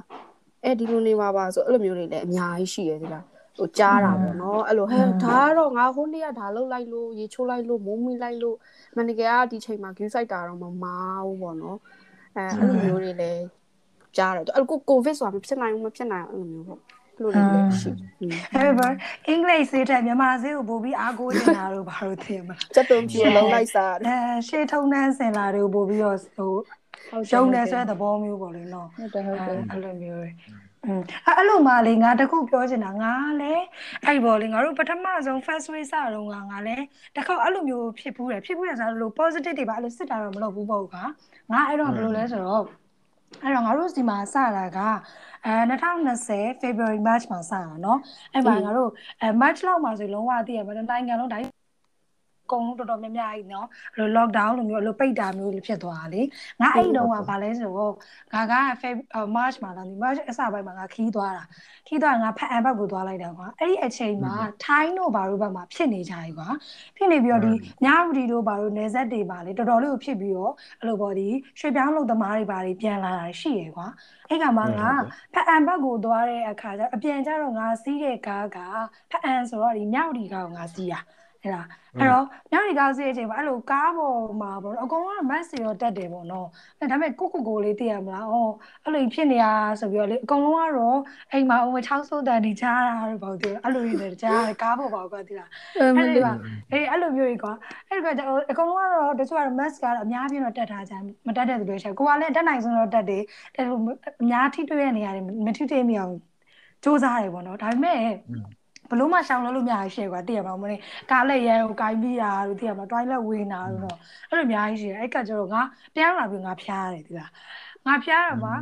အဲဒီလိုနေမှာပါဆိုအဲ့လိုမျိုးတွေလည်းအများကြီးရှိရသေးလား ဟိုကြားတာပေါ့နော်အဲ့လိုဟဲ့ဒါကတော့ငါဟိုနေ့ကဒါလုပ်လိုက်လို့ရေချိုးလိုက်လို့မုံမိလိုက်လို့မန်နေဂျာကဒီချိန်မှာ queue site တာတော့မမားဘူးပေါ့နော်အဲအဲ့လိုမျိုးတွေလည်းကြားတယ်အဲ့ကိုကိုဗစ်ဆိုတာမဖြစ်နိုင်ဘူးမဖြစ်နိုင်ဘူးအဲ့လိုမျိုးပေါ့လို့လည်းရှိအဲ့ဘာအင်္ဂလိပ်စေးတဲ့မြန်မာစေးကိုပို့ပြီးအားကိုးနေတာတို့ဘာလို့သိမလားစက်တုံးပြလုံးလိုက်စားအဲရှေ့ထုံးနှန်းစင်လာတွေကိုပို့ပြီးတော့ဟိုရုံနေဆွဲသဘောမျိုးပေါ့လေနော်ဟုတ်တယ်ဟုတ်တယ်အဲ့လိုမျိုးတွေอืม အဲ့လိုမှလေငါတခုပြောချင်တာငါလည်းအဲ့ပေါ်လေငါတို့ပထမဆုံး first way စတော့ငါငါလည်းတခါအဲ့လိုမျိုးဖြစ်ဘူးတယ်ဖြစ်ဘူးတယ်ဆိုတော့လို့ positive တွေပါအဲ့လိုစစ်တာတော့မလုပ်ဘူးပေါ့ကွာငါအဲ့တော့ဘယ်လိုလဲဆိုတော့အဲ့တော့ငါတို့ဒီမှာစတာကအဲ2020 February March မှာစတာเนาะအဲ့မှာငါတို့အဲ March လောက်မှာဆိုလုံးဝသိရမှာနိုင်ငံလုံးတိုင်း အကုန်လုံးတော်တော်များများကြီးနော်အဲ့လို lockdown လိုမျိုးအဲ့လိုပိတ်တာမျိုးဖြစ်သွားတာလေငါအဲ့တုန်းကဗာလဲဆိုတော့ငါက March မှာလာနေ March အစပိုင်းမှာငါခီးသွားတာခီးသွားငါဖက်အန်ဘက်ကိုသွားလိုက်တာကွာအဲ့ဒီအချိန်မှာထိုင်းတို့ဘာတို့ဘက်မှာဖြစ်နေကြ යි ကွာဖြစ်နေပြီးတော့ဒီညရူဒီတို့ဘာတို့နယ်ဆက်တွေပါလေတော်တော်လေးကိုဖြစ်ပြီးတော့အဲ့လိုပေါ့ဒီရွှေပြောင်းလုံသမားတွေဘာတွေပြန်လာတာရှိရယ်ကွာအဲ့ကမှငါဖက်အန်ဘက်ကိုသွားတဲ့အခါကျအပြန်ကျတော့ငါစီးတဲ့ကားကဖက်အန်ဆိုတော့ဒီညရူဒီကားကိုငါစီးတာ အဲ့ဒါအဲ့တော့ညနေကားစီးတဲ့အချိန်မှာအဲ့လိုကားပေါ်မှာပေါ့နော်အကုန်လုံးကမတ်စီရောတက်တယ်ပေါ့နော်အဲဒါပေမဲ့ကိုကိုကိုလေးသိရမလားဩအဲ့လိုဖြစ်နေရဆိုပြီးတော့လေအကုန်လုံးကတော့အိမ်မှာအုံချောင်းစိုးတန်ဒီချားတာလို့ပေါ့ဒီအဲ့လိုတွေကြားရတယ်ကားပေါ်ပါကွာဒီလားအဲ့ဒီကအေးအဲ့လိုမျိုးကြီးကွာအဲ့ဒီကအကုန်လုံးကတော့တချို့ကတော့ mask ကတော့အများကြီးတော့တက်ထားကြမတက်တဲ့သူတွေရှိကိုကလည်းတက်နိုင်ဆုံးတော့တက်တယ်အများထိတွေ့ရနေရတယ်မထိတွေ့မိအောင်စူးစမ်းရတယ်ပေါ့နော်ဒါပေမဲ့ ဘလို့မှရှောင်လို့လို့များရှိရကွာတည်ရမှာမလို့ကားလက်ရဲကိုကိုင်းပြီးတာတို့တည်ရမှာတွိုင်းလက်ဝေးနာတို့တော့အဲ့လိုအများကြီးရှိတယ်အဲ့ကကျတော့ငါပြန်လာပြီးငါဖျားတယ်ဒီလားငါဖျားတာမှာ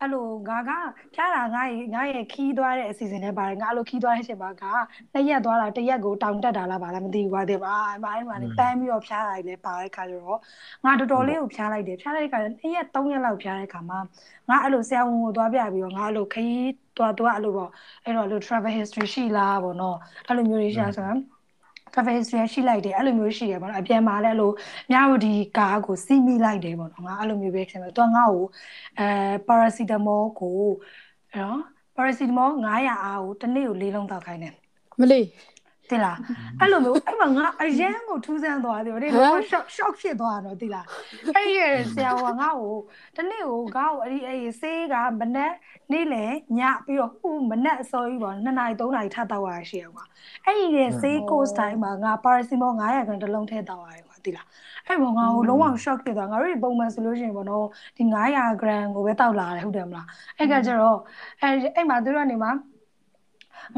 အဲ့လိုငါကဖျားတာငါရဲ့ငါရဲ့ခီးသွားတဲ့အစီအစဉ်နဲ့ပါတယ်ငါအဲ့လိုခီးသွားတဲ့အချိန်မှာကနှစ်ရက်သွားတာတစ်ရက်ကိုတောင်တက်တာလားပါလားမသိဘူးကွာဒီမှာအဲ့မှာအဲ့မှာပန်းပြီးတော့ဖျားတာလည်းပါတဲ့ခါကျတော့ငါတော်တော်လေးကိုဖျားလိုက်တယ်ဖျားလိုက်တဲ့ခါနှစ်ရက်သုံးရက်လောက်ဖျားတဲ့ခါမှာငါအဲ့လိုဆရာဝန်ကိုသွားပြပြီးတော့ငါအဲ့လိုခီးသွားသွားအဲ့လိုပေါ့အဲ့တော့အဲ့လို travel history ရှိလားပေါ့နော်အဲ့လိုမျိုးတွေရှာဆိုတော့ travel history ရှိလိုက်တယ်အဲ့လိုမျိုးရှိတယ်ပေါ့နော်အပြန်မှာလည်းအဲ့လိုမြဝတီကားကိုစီးမိလိုက်တယ်ပေါ့နော်ငါအဲ့လိုမျိုးပဲခင်ဗျသူကငါ့ကိုအဲ paracetamol ကိုအဲ့တော့ paracetamol 900အားကိုတစ်နေ့ကို၄လုံးတောက်ခိုင်းတယ်မလေး တိလားအဲ့လိုမျိုးအဲ့မှာငါအရန်ကိုထူးဆန်းသွားတယ်ဗောဒီလော shock shock ဖြစ်သွားတော့တိလားအဲ့ရဆရာကငါ့ကိုတနေ့ကိုငါ့ကိုအဲ့ဒီအဲ့ဆေးကမနက်နေ့လေညပြီးတော့ဟိုမနက်အစောကြီးပေါ့2နာရီ3နာရီထပ်တောက်ရရှိရကွာအဲ့ဒီရဲ့ဆေး course time မှာငါ paracetamol 900ခန်းတစ်လုံးထည့်တောက်ရတယ်ကွာတိလားအဲ့ဘောငါ့ကိုလုံးဝ shock ဖြစ်သွားငါတို့ပုံမှန်ဆိုလို့ရှိရင်ပေါ့နော်ဒီ900 gram ကိုပဲတောက်လာတယ်ဟုတ်တယ်မလားအဲ့ကကျတော့အဲ့အဲ့မှာသူတို့ကနေမှာ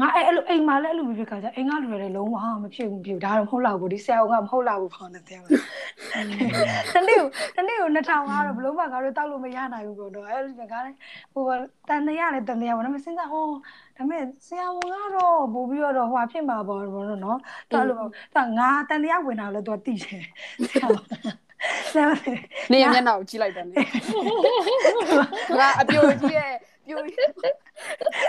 ငါအဲ့အဲ့လိုအိမ်မှာလည်းအဲ့လိုဖြစ်ခါကျအိမ်ကလူတွေလည်းလုံးဝမဖြစ်ဘူးမဖြစ်ဘူးဒါတော့မဟုတ်တော့ဘူးဒီဆရာကမဟုတ်တော့ဘူးခေါင်းနဲ့တဲ့မှာတနေ့ကိုတနေ့ကို2000ကတော့ဘလို့မှငါတို့တောက်လို့မရနိုင်ဘူးပေါ့တော့အဲ့လိုငါလည်းဟိုတန်တရားလည်းတန်တရားပေါ့နော်မစဉ်းစားဟောဒါပေမဲ့ဆရာဝန်ကတော့ပို့ပြီးတော့ဟိုဖြစ်မှာပေါ့ဘောနော်တော်အဲ့လိုတော့ငါတန်တရားဝင်တာလည်းသူသိတယ်ဆရာဆရာနေမျက်နှာကိုကြည့်လိုက်တယ်လေငါအပြိုကြီးရဲ့ ပြို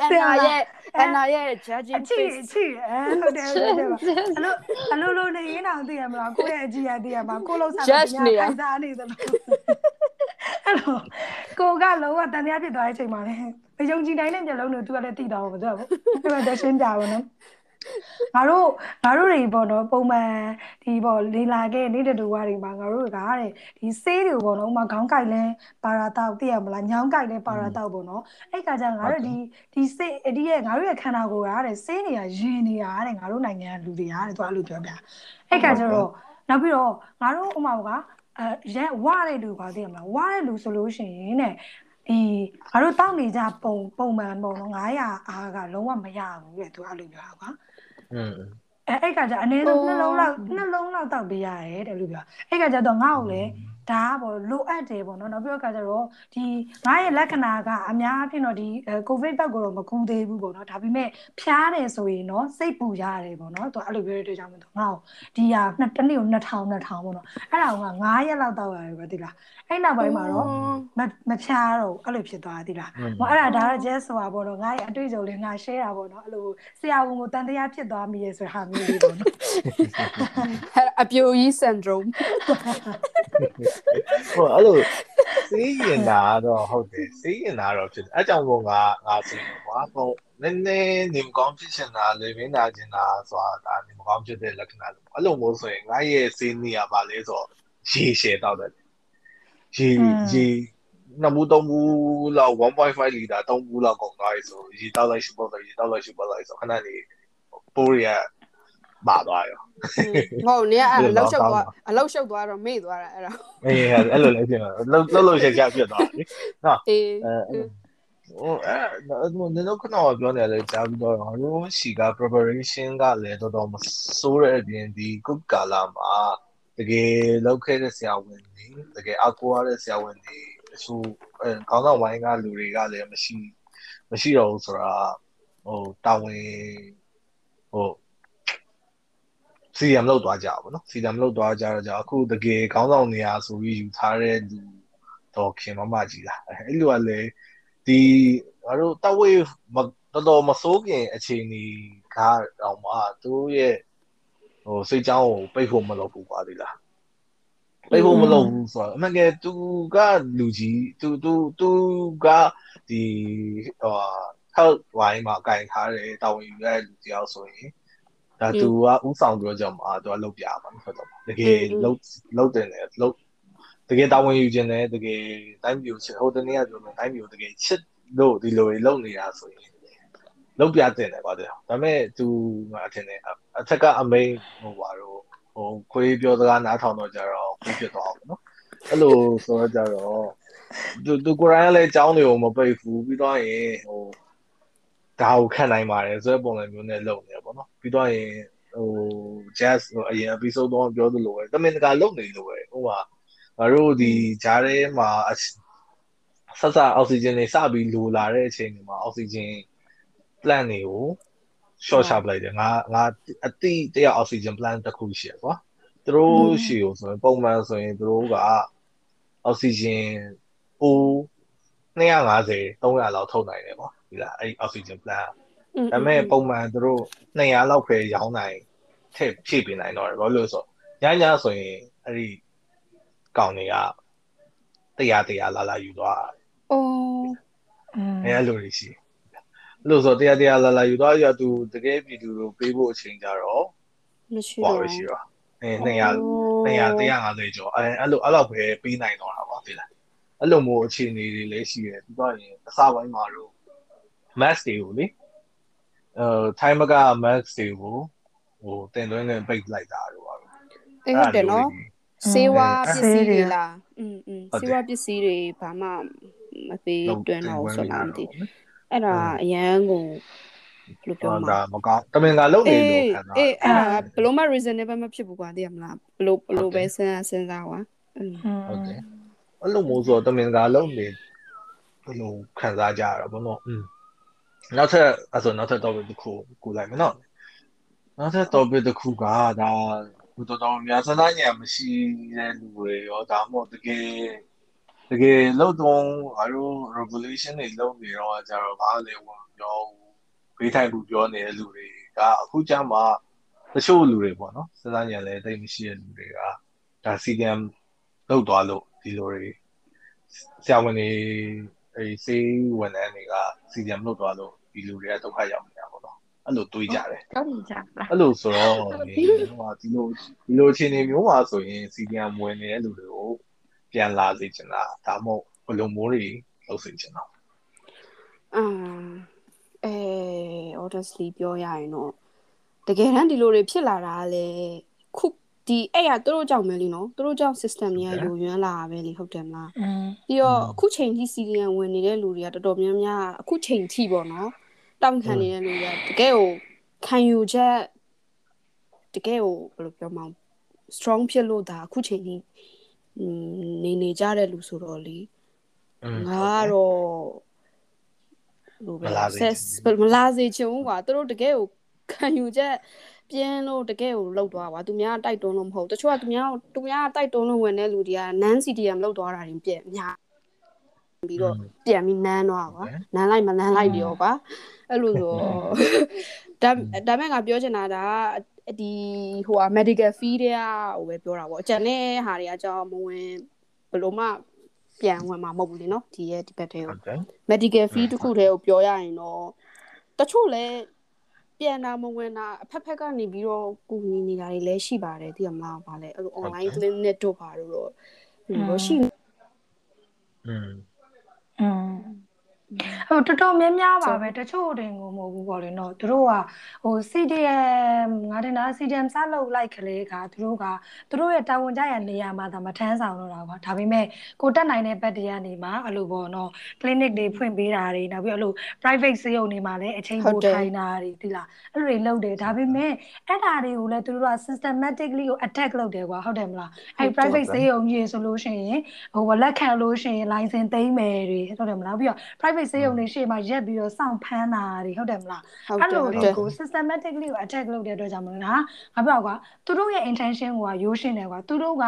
အနာရဲ့အနာရဲ့ judging အချီ face အချီအဲဟုတ်တယ်ဟုတ်တယ်အလိုအလိုလိုနေရင်းအောင်သိရမလားကိုယ့်ရဲ့အကြည့်ရသိရမှာကိုလုံးစားခိုင်းစားနေသလိုအဲ့လိုကိုကလုံးဝတန်တရားဖြစ်သွားတဲ့အချိန်မှာလေမယုံကြည်နိုင်တဲ့မျက်လုံးတွေသူကလည်းသိတော့မှာသူကအဲ့ဒါတရှင်းပြပါနော် ငါတို့ငါတို့တွေပေါ့နော်ပုံမှန်ဒီပေါ့လေလာခဲ့နေတဲ့တူဝါတွေမှာငါတို့ကတဲ့ဒီဆေးတွေပေါ့နော်ဥမာခေါင်းကိုက်လဲပါရာတောက်သိရမလားညောင်းကိုက်လဲပါရာတောက်ပေါ့နော်အဲ့ကကြငါတို့ဒီဒီဆေးဒီရဲ့ငါတို့ရဲ့ခန္ဓာကိုယ်ကတဲ့ဆေးနေရရင်နေတာတဲ့ငါတို့နိုင်ငံလူတွေကတဲ့သူအဲ့လိုပြောပြအဲ့ကကြတော့နောက်ပြီးတော့ငါတို့ဥမာကအဲရဲဝတဲ့လူကသိရမလားဝတဲ့လူဆိုလို့ရှိရင်တဲ့ဒီငါတို့တောက်နေကြပုံပုံမှန်ပုံတော့900အားကလုံးဝမရဘူးတဲ့သူအဲ့လိုပြောတာကွာอืม အဲအဲ့ကကြအနည်းဆုံးနှလုံးလောက်နှလုံးလောက်တောက်ပေးရတယ်တဲ့လို့ပြောအဲ့ကကြတော့ငါ့ကိုလည်း ဒါကပေါ့လိုအပ်တယ်ပေါ့နော်နောက်ပြီးတော့ကကြတော့ဒီငါရဲ့လက္ခဏာကအများအဖြစ်တော့ဒီကိုဗစ်ဘက်ကိုတော့မကူသေးဘူးပေါ့နော်ဒါပေမဲ့ဖျားတယ်ဆိုရင်တော့စိတ်ပူရတယ်ပေါ့နော်သူအဲ့လိုပြောတဲ့အတွက်ကြောင့်မလို့ငါ့ကိုဒီဟာနှစ်တနေ့ကို2000 2000ပေါ့နော်အဲ့ဒါက9ရက်လောက်တောက်ရတယ်ပဲတိလားအဲ့နောက်ပိုင်းမှာတော့မမဖျားတော့အဲ့လိုဖြစ်သွားတိလားဟောအဲ့ဒါဒါတော့ just ဆိုတာပေါ့နော်ငါရဲ့အတွေ့အကြုံလေးငါ share တာပေါ့နော်အဲ့လိုဆရာဝန်ကိုတန်တရားဖြစ်သွားမိရဲ့ဆိုတဲ့ဟာမျိုးလေးပေါ့နော်အပြိုကြီး syndrome ဟိုအဲ့လိုစေးရင်တာတော့ဟုတ်တယ်စေးရင်တာတော့ဖြစ်တယ်အဲကြောင့်မို့ငါငါဆိုရင်ကွာဟိုနည်းနည်းနေမကောင်းဖြစ်ချင်တာလေမင်းနာကျင်တာဆိုတာဒါနေမကောင်းဖြစ်တဲ့လက္ခဏာလို့အဲ့လိုမျိုးဆိုရင်ငါရဲ့စေးနေရပါလေဆိုရေရှည်တော့တယ်ရေရေနှစ်ဘူးသုံးဘူးလောက်1.5လီတာသုံးဘူးလောက်ကုန်သွားပြီဆိုရေတောက်လိုက်ရှိပေါ့ရေတောက်လိုက်ရှိပေါ့လိုက်ဆိုခဏနေပိုးရပါသွားရော ဟုတ်နေကအလောက်ရှုပ်သွားအလောက်ရှုပ်သွားတော့မေ့သွားတာအဲ့ဒါအေးအဲ့လိုလည်းဖြစ်မှာလှုပ်လှုပ်လှုပ်ရှားရှားဖြစ်သွားတယ်နော်အေးအဲဟိုအဲနင်တို့ခဏပြောနေတယ်ကြားပြီးတော့ငါတို့ရှီက preparation ကလည်းတော်တော်မစိုးတဲ့အပြင်ဒီ cook ကာလာမှာတကယ်လောက်ခဲ့တဲ့ဆရာဝန်တွေတကယ်အကူရတဲ့ဆရာဝန်တွေအဆူအဲခေါင်းဆောင်ဝိုင်းကလူတွေကလည်းမရှိမရှိတော့ဘူးဆိုတာဟိုတာဝန်ဟို စီယမ်လောက်သွားကြပါဘောနော်စီယမ်လောက်သွားကြတော့じゃအခုတကယ်ခေါင်းဆောင်နေရာဆိုပြီးယူထားတဲ့လူတော့ခင်မမကြီးလားအဲ့လိုကလည်းဒီငါတို့တဝေးတော်တော်မစိုးခင်အခြေအနေကတော့မှသူရဲ့ဟိုစိတ်ကြောင်းကိုပိတ်ဖို့မလုပ်ဘူးပါသေးလားပိတ်ဖို့မလုပ်ဘူးဆိုတော့အမှန်ကယ်သူကလူကြီးသူသူသူကဒီဟို health ဝိုင်းမှာကင်ထားတဲ့တာဝန်ယူရတဲ့လူတယောက်ဆိုရင် ဒါသူကဥဆောင်ပြောကြမှာသူကလုပ်ပြမှာဟုတ်တော့တကယ်လုပ်လုပ်တယ်လေလုပ်တကယ်တာဝန်ယူခြင်းနဲ့တကယ်တိုင်းပြည်ချစ်ဟိုတနေ့ကပြောလို့တိုင်းပြည်တကယ်ချစ်လို့ဒီလိုလုပ်နေတာဆိုရင်လုပ်ပြတင်တယ်ပါတယ်ဒါပေမဲ့သူကအထင်တယ်အထက်ကအမိန်ဟိုပါတော့ဟိုခွေးပြောစကားနားထောင်တော့ကြတော့ခွေးဖြစ်သွားအောင်နော်အဲ့လိုဆိုတော့ကြတော့သူသူကိုရိုင်းလည်းအကြောင်းတွေကိုမပိတ်ဘူးပြီးတော့ရင်ဟို ဒါကိုခံနိုင်ပါတယ်ဆိုတဲ့ပုံစံမျိုးနဲ့လုပ်နေတယ်ပေါ့နော်ပြီးတော့ရင်ဟို jazz ဟိုအရင် episode တော့ပြောသလိုပဲတမင်တကာလုပ်နေလို့ပဲဟိုမှာငါတို့ဒီဂျားထဲမှာဆက်စအောက်ဆီဂျင်တွေစပြီးလိုလာတဲ့အချိန်တွေမှာအောက်ဆီဂျင် plant တွေကို short ချပလိုက်တယ်ငါငါအတိတရအောက်ဆီဂျင် plant တစ်ခုရှိရကွာသူတို့ရှိကိုဆိုရင်ပုံမှန်ဆိုရင်သူတို့ကအောက်ဆီဂျင်အိုး250 300လောက်ထုတ်နိုင်တယ် ပေါ့ဒီလားအဲ့အောက်ဆီဂျင် plant ဒါပေမဲ့ပုံမှန်သူတို့200လောက်ပဲရောင်းနိုင်ထည့်ဖြည့်ပေးနိုင်တော့တယ်ဘာလို့လဲဆိုတော့ညညဆိုရင်အဲ့ဒီကောင်တွေကတရားတရားလာလာယူသွားအိုးအဲ့လိုတွေရှိလို့ဆိုတရားတရားလာလာယူသွားရသူတကယ်ပြည်သူကိုပေးဖို့အချိန်ကြတော့မရှိဟောတော့ရှိတော့အဲ200 200 150ကျော်အဲအဲ့လိုအဲ့လောက်ပဲပေးနိုင်တော့တာပါသိလားအဲ့လိုမျိုးအခြေအနေတွေလည်းရှိတယ်ပြီးတော့ရင်အစားပိုင်းမှာတော့ max တွေကိုလေအဲ time က max တွေကိုဟိုတင်သွင်းနေပိတ်လိုက်တာတော့ပါ အေးဟုတ်တယ်နော်စေဝါပစ္စည်းတွေလားอืมอืมစေဝါပစ္စည်းတွေဘာမှမပေးတွင်းတော့ဆိုလားမသိအဲ့ဒါအရန်ကိုဘယ်လိုပြော တော့ မလဲ ဒါမကောင်းတမင်ကလုံနေလို့ခံတာ အေးအဲ့ဒါဘယ်လိုမှ reasonable မဖြစ်ဘူးကွာသိရမလားဘယ်လိုဘယ်လိုပဲစဉ်းစားစဉ်းစားကွာอืม ဟုတ်တယ်အဲ့လိုမျိုးဆိုတော့တမင်ကလုံနေဘယ်လိုခံစားကြရတာဘောနော်อืม နောက်ထပ်အဲ့ဆိုနောက်ထပ် topic တစ်ခုကူလိုက်မယ်နော်နောက်ထပ် topic တစ်ခုကဒါဘယ်တော်တော်များစနာညာမရှိတဲ့လူတွေရောဒါမှမဟုတ်တကယ်တကယ်လို့တော့ငါတို့ revolution တွေလုပ်နေတော့ကြတော့ဘာလဲဝင်ပြောဘေးထိုင်ဘူးပြောနေတဲ့လူတွေကအခုကျမှတချို့လူတွေပေါ့နော်စနာညာလည်းတိတ်မရှိတဲ့လူတွေကဒါ CDM လောက်သွားလို့ဒီလိုတွေဆရာဝန်တွေ အဲစေးဝန်ထမ်းတွေက CDM လောက်သွားလို့ဒီလူတွေကဒုက္ခရောက်နေတာပေါ့နော်အဲ့လိုတွေးကြတယ်တောက်နေကြလားအဲ့လိုဆိုတော့ဒီဟိုဒီလိုဒီလိုအခြေအနေမျိုးမှာဆိုရင် CDM ဝင်နေတဲ့လူတွေကိုပြန်လာစေချင်တာဒါမှမဟုတ်ဘယ်လိုမျိုးတွေလုပ်စေချင်တာအာအဲ honestly ပြောရရင်တော့တကယ်တမ်းဒီလိုတွေဖြစ်လာတာလေခု ဒီအဲ့ရသူတို့ကြောင့်ပဲလीနော်သူတို့ကြောင့် system တွေကယိုယွင်းလာတာပဲလीဟုတ်တယ်မလားပြီးတော့အခုချိန်ကြီး CDN ဝင်နေတဲ့လူတွေကတော်တော်များများအခုချိန်ထိပေါ့နော်တောင့်ခံနေတဲ့လူတွေကတကယ်ကိုခံယူချက်တကယ်ကိုဘယ်လိုပြောမလဲ strong ဖြစ်လို့ဒါအခုချိန်ကြီးနေနေကြတဲ့လူဆိုတော့လीငါကတော့ဘယ်လိုပဲ access မလာစေချင်ဘူးကွာသူတို့တကယ်ကိုခံယူချက် ပြင်းလို့တကယ်ကိုလောက်သွားကွာသူများတိုက်တွန်းလို့မဟုတ်တချို့ကသူများသူများတိုက်တွန်းလို့ဝင်တဲ့လူတွေက non CDM လောက်သွားတာတွေပြည့်အများပြီးတော့ပြန်ပြီးနန်းသွားကွာနန်းလိုက်မနန်းလိုက်ရောကွာအဲ့လိုဆိုဒါဒါမဲ့ငါပြောချင်တာဒါဒီဟိုဟာ medical fee တွေကဟိုပဲပြောတာပေါ့အကျန်တဲ့ဟာတွေကအကြောင်းမဝင်ဘယ်လိုမှပြန်ဝင်မှာမဟုတ်ဘူးလေနော်ဒီရဲ့ဒီဘက်ထဲဟုကိုတ်တယ် medical fee တစ်ခုတည်းကိုပြောရရင်တော့တချို့လဲ ပြန်တာမဝင်တာအဖက်ဖက်ကနေပြီးတော့ကူညီနေတာတွေလည်းရှိပါတယ်သိရမလားဗာလဲအဲ့လို online clinic တို့ပါတော့တော့လို့ရှိနေ อืม อืม ဟိုတော်တော်များများပါပဲတချို့တင်ကိုမဟုတ်ဘူးပေါ့လေနော်သူတို့ကဟို CDM ငါတင်တာ CDM စလုပ်လိုက်ကလေးကသူတို့ကသူတို့ရဲ့တာဝန်ကျရနေရာမှာဒါမထမ်းဆောင်တော့တာကွာဒါပေမဲ့ကိုတက်နိုင်တဲ့ဘက်တရားနေမှာအဲ့လိုပေါ့နော် clinic တွေဖွင့်ပေးတာတွေနောက်ပြီးအဲ့လို private ဆေးရုံတွေမှာလည်းအချိန်ပိုထိုင်တာတွေဒီလားအဲ့လိုတွေလုပ်တယ်ဒါပေမဲ့အဲ့ဒါတွေကိုလည်းသူတို့က systematically ကို attack လုပ်တယ်ကွာဟုတ်တယ်မလားအဲ့ private ဆေးရုံကြီးဆိုလို့ရှိရင်ဟိုလက်ခံလို့ရှိရင် license သိမ်းမယ်တွေဟုတ်တယ်မလားပြီးတော့ private ဆေးရုံတွေရှေ့မှာရက်ပြီးတော့စောင့်ဖမ်းတာတွေဟုတ်တယ်မလားဟုတ်အဲ့တယ်လိုဟုတ်တွေတယ်ကို systematically ကို attack လုပ်တဲ့အတွက်ကြောင့်မလို့လားငါပြောကွာသူတို့ရဲ့ intention ကရိုးရှင်းတယ်ကွာသူတို့က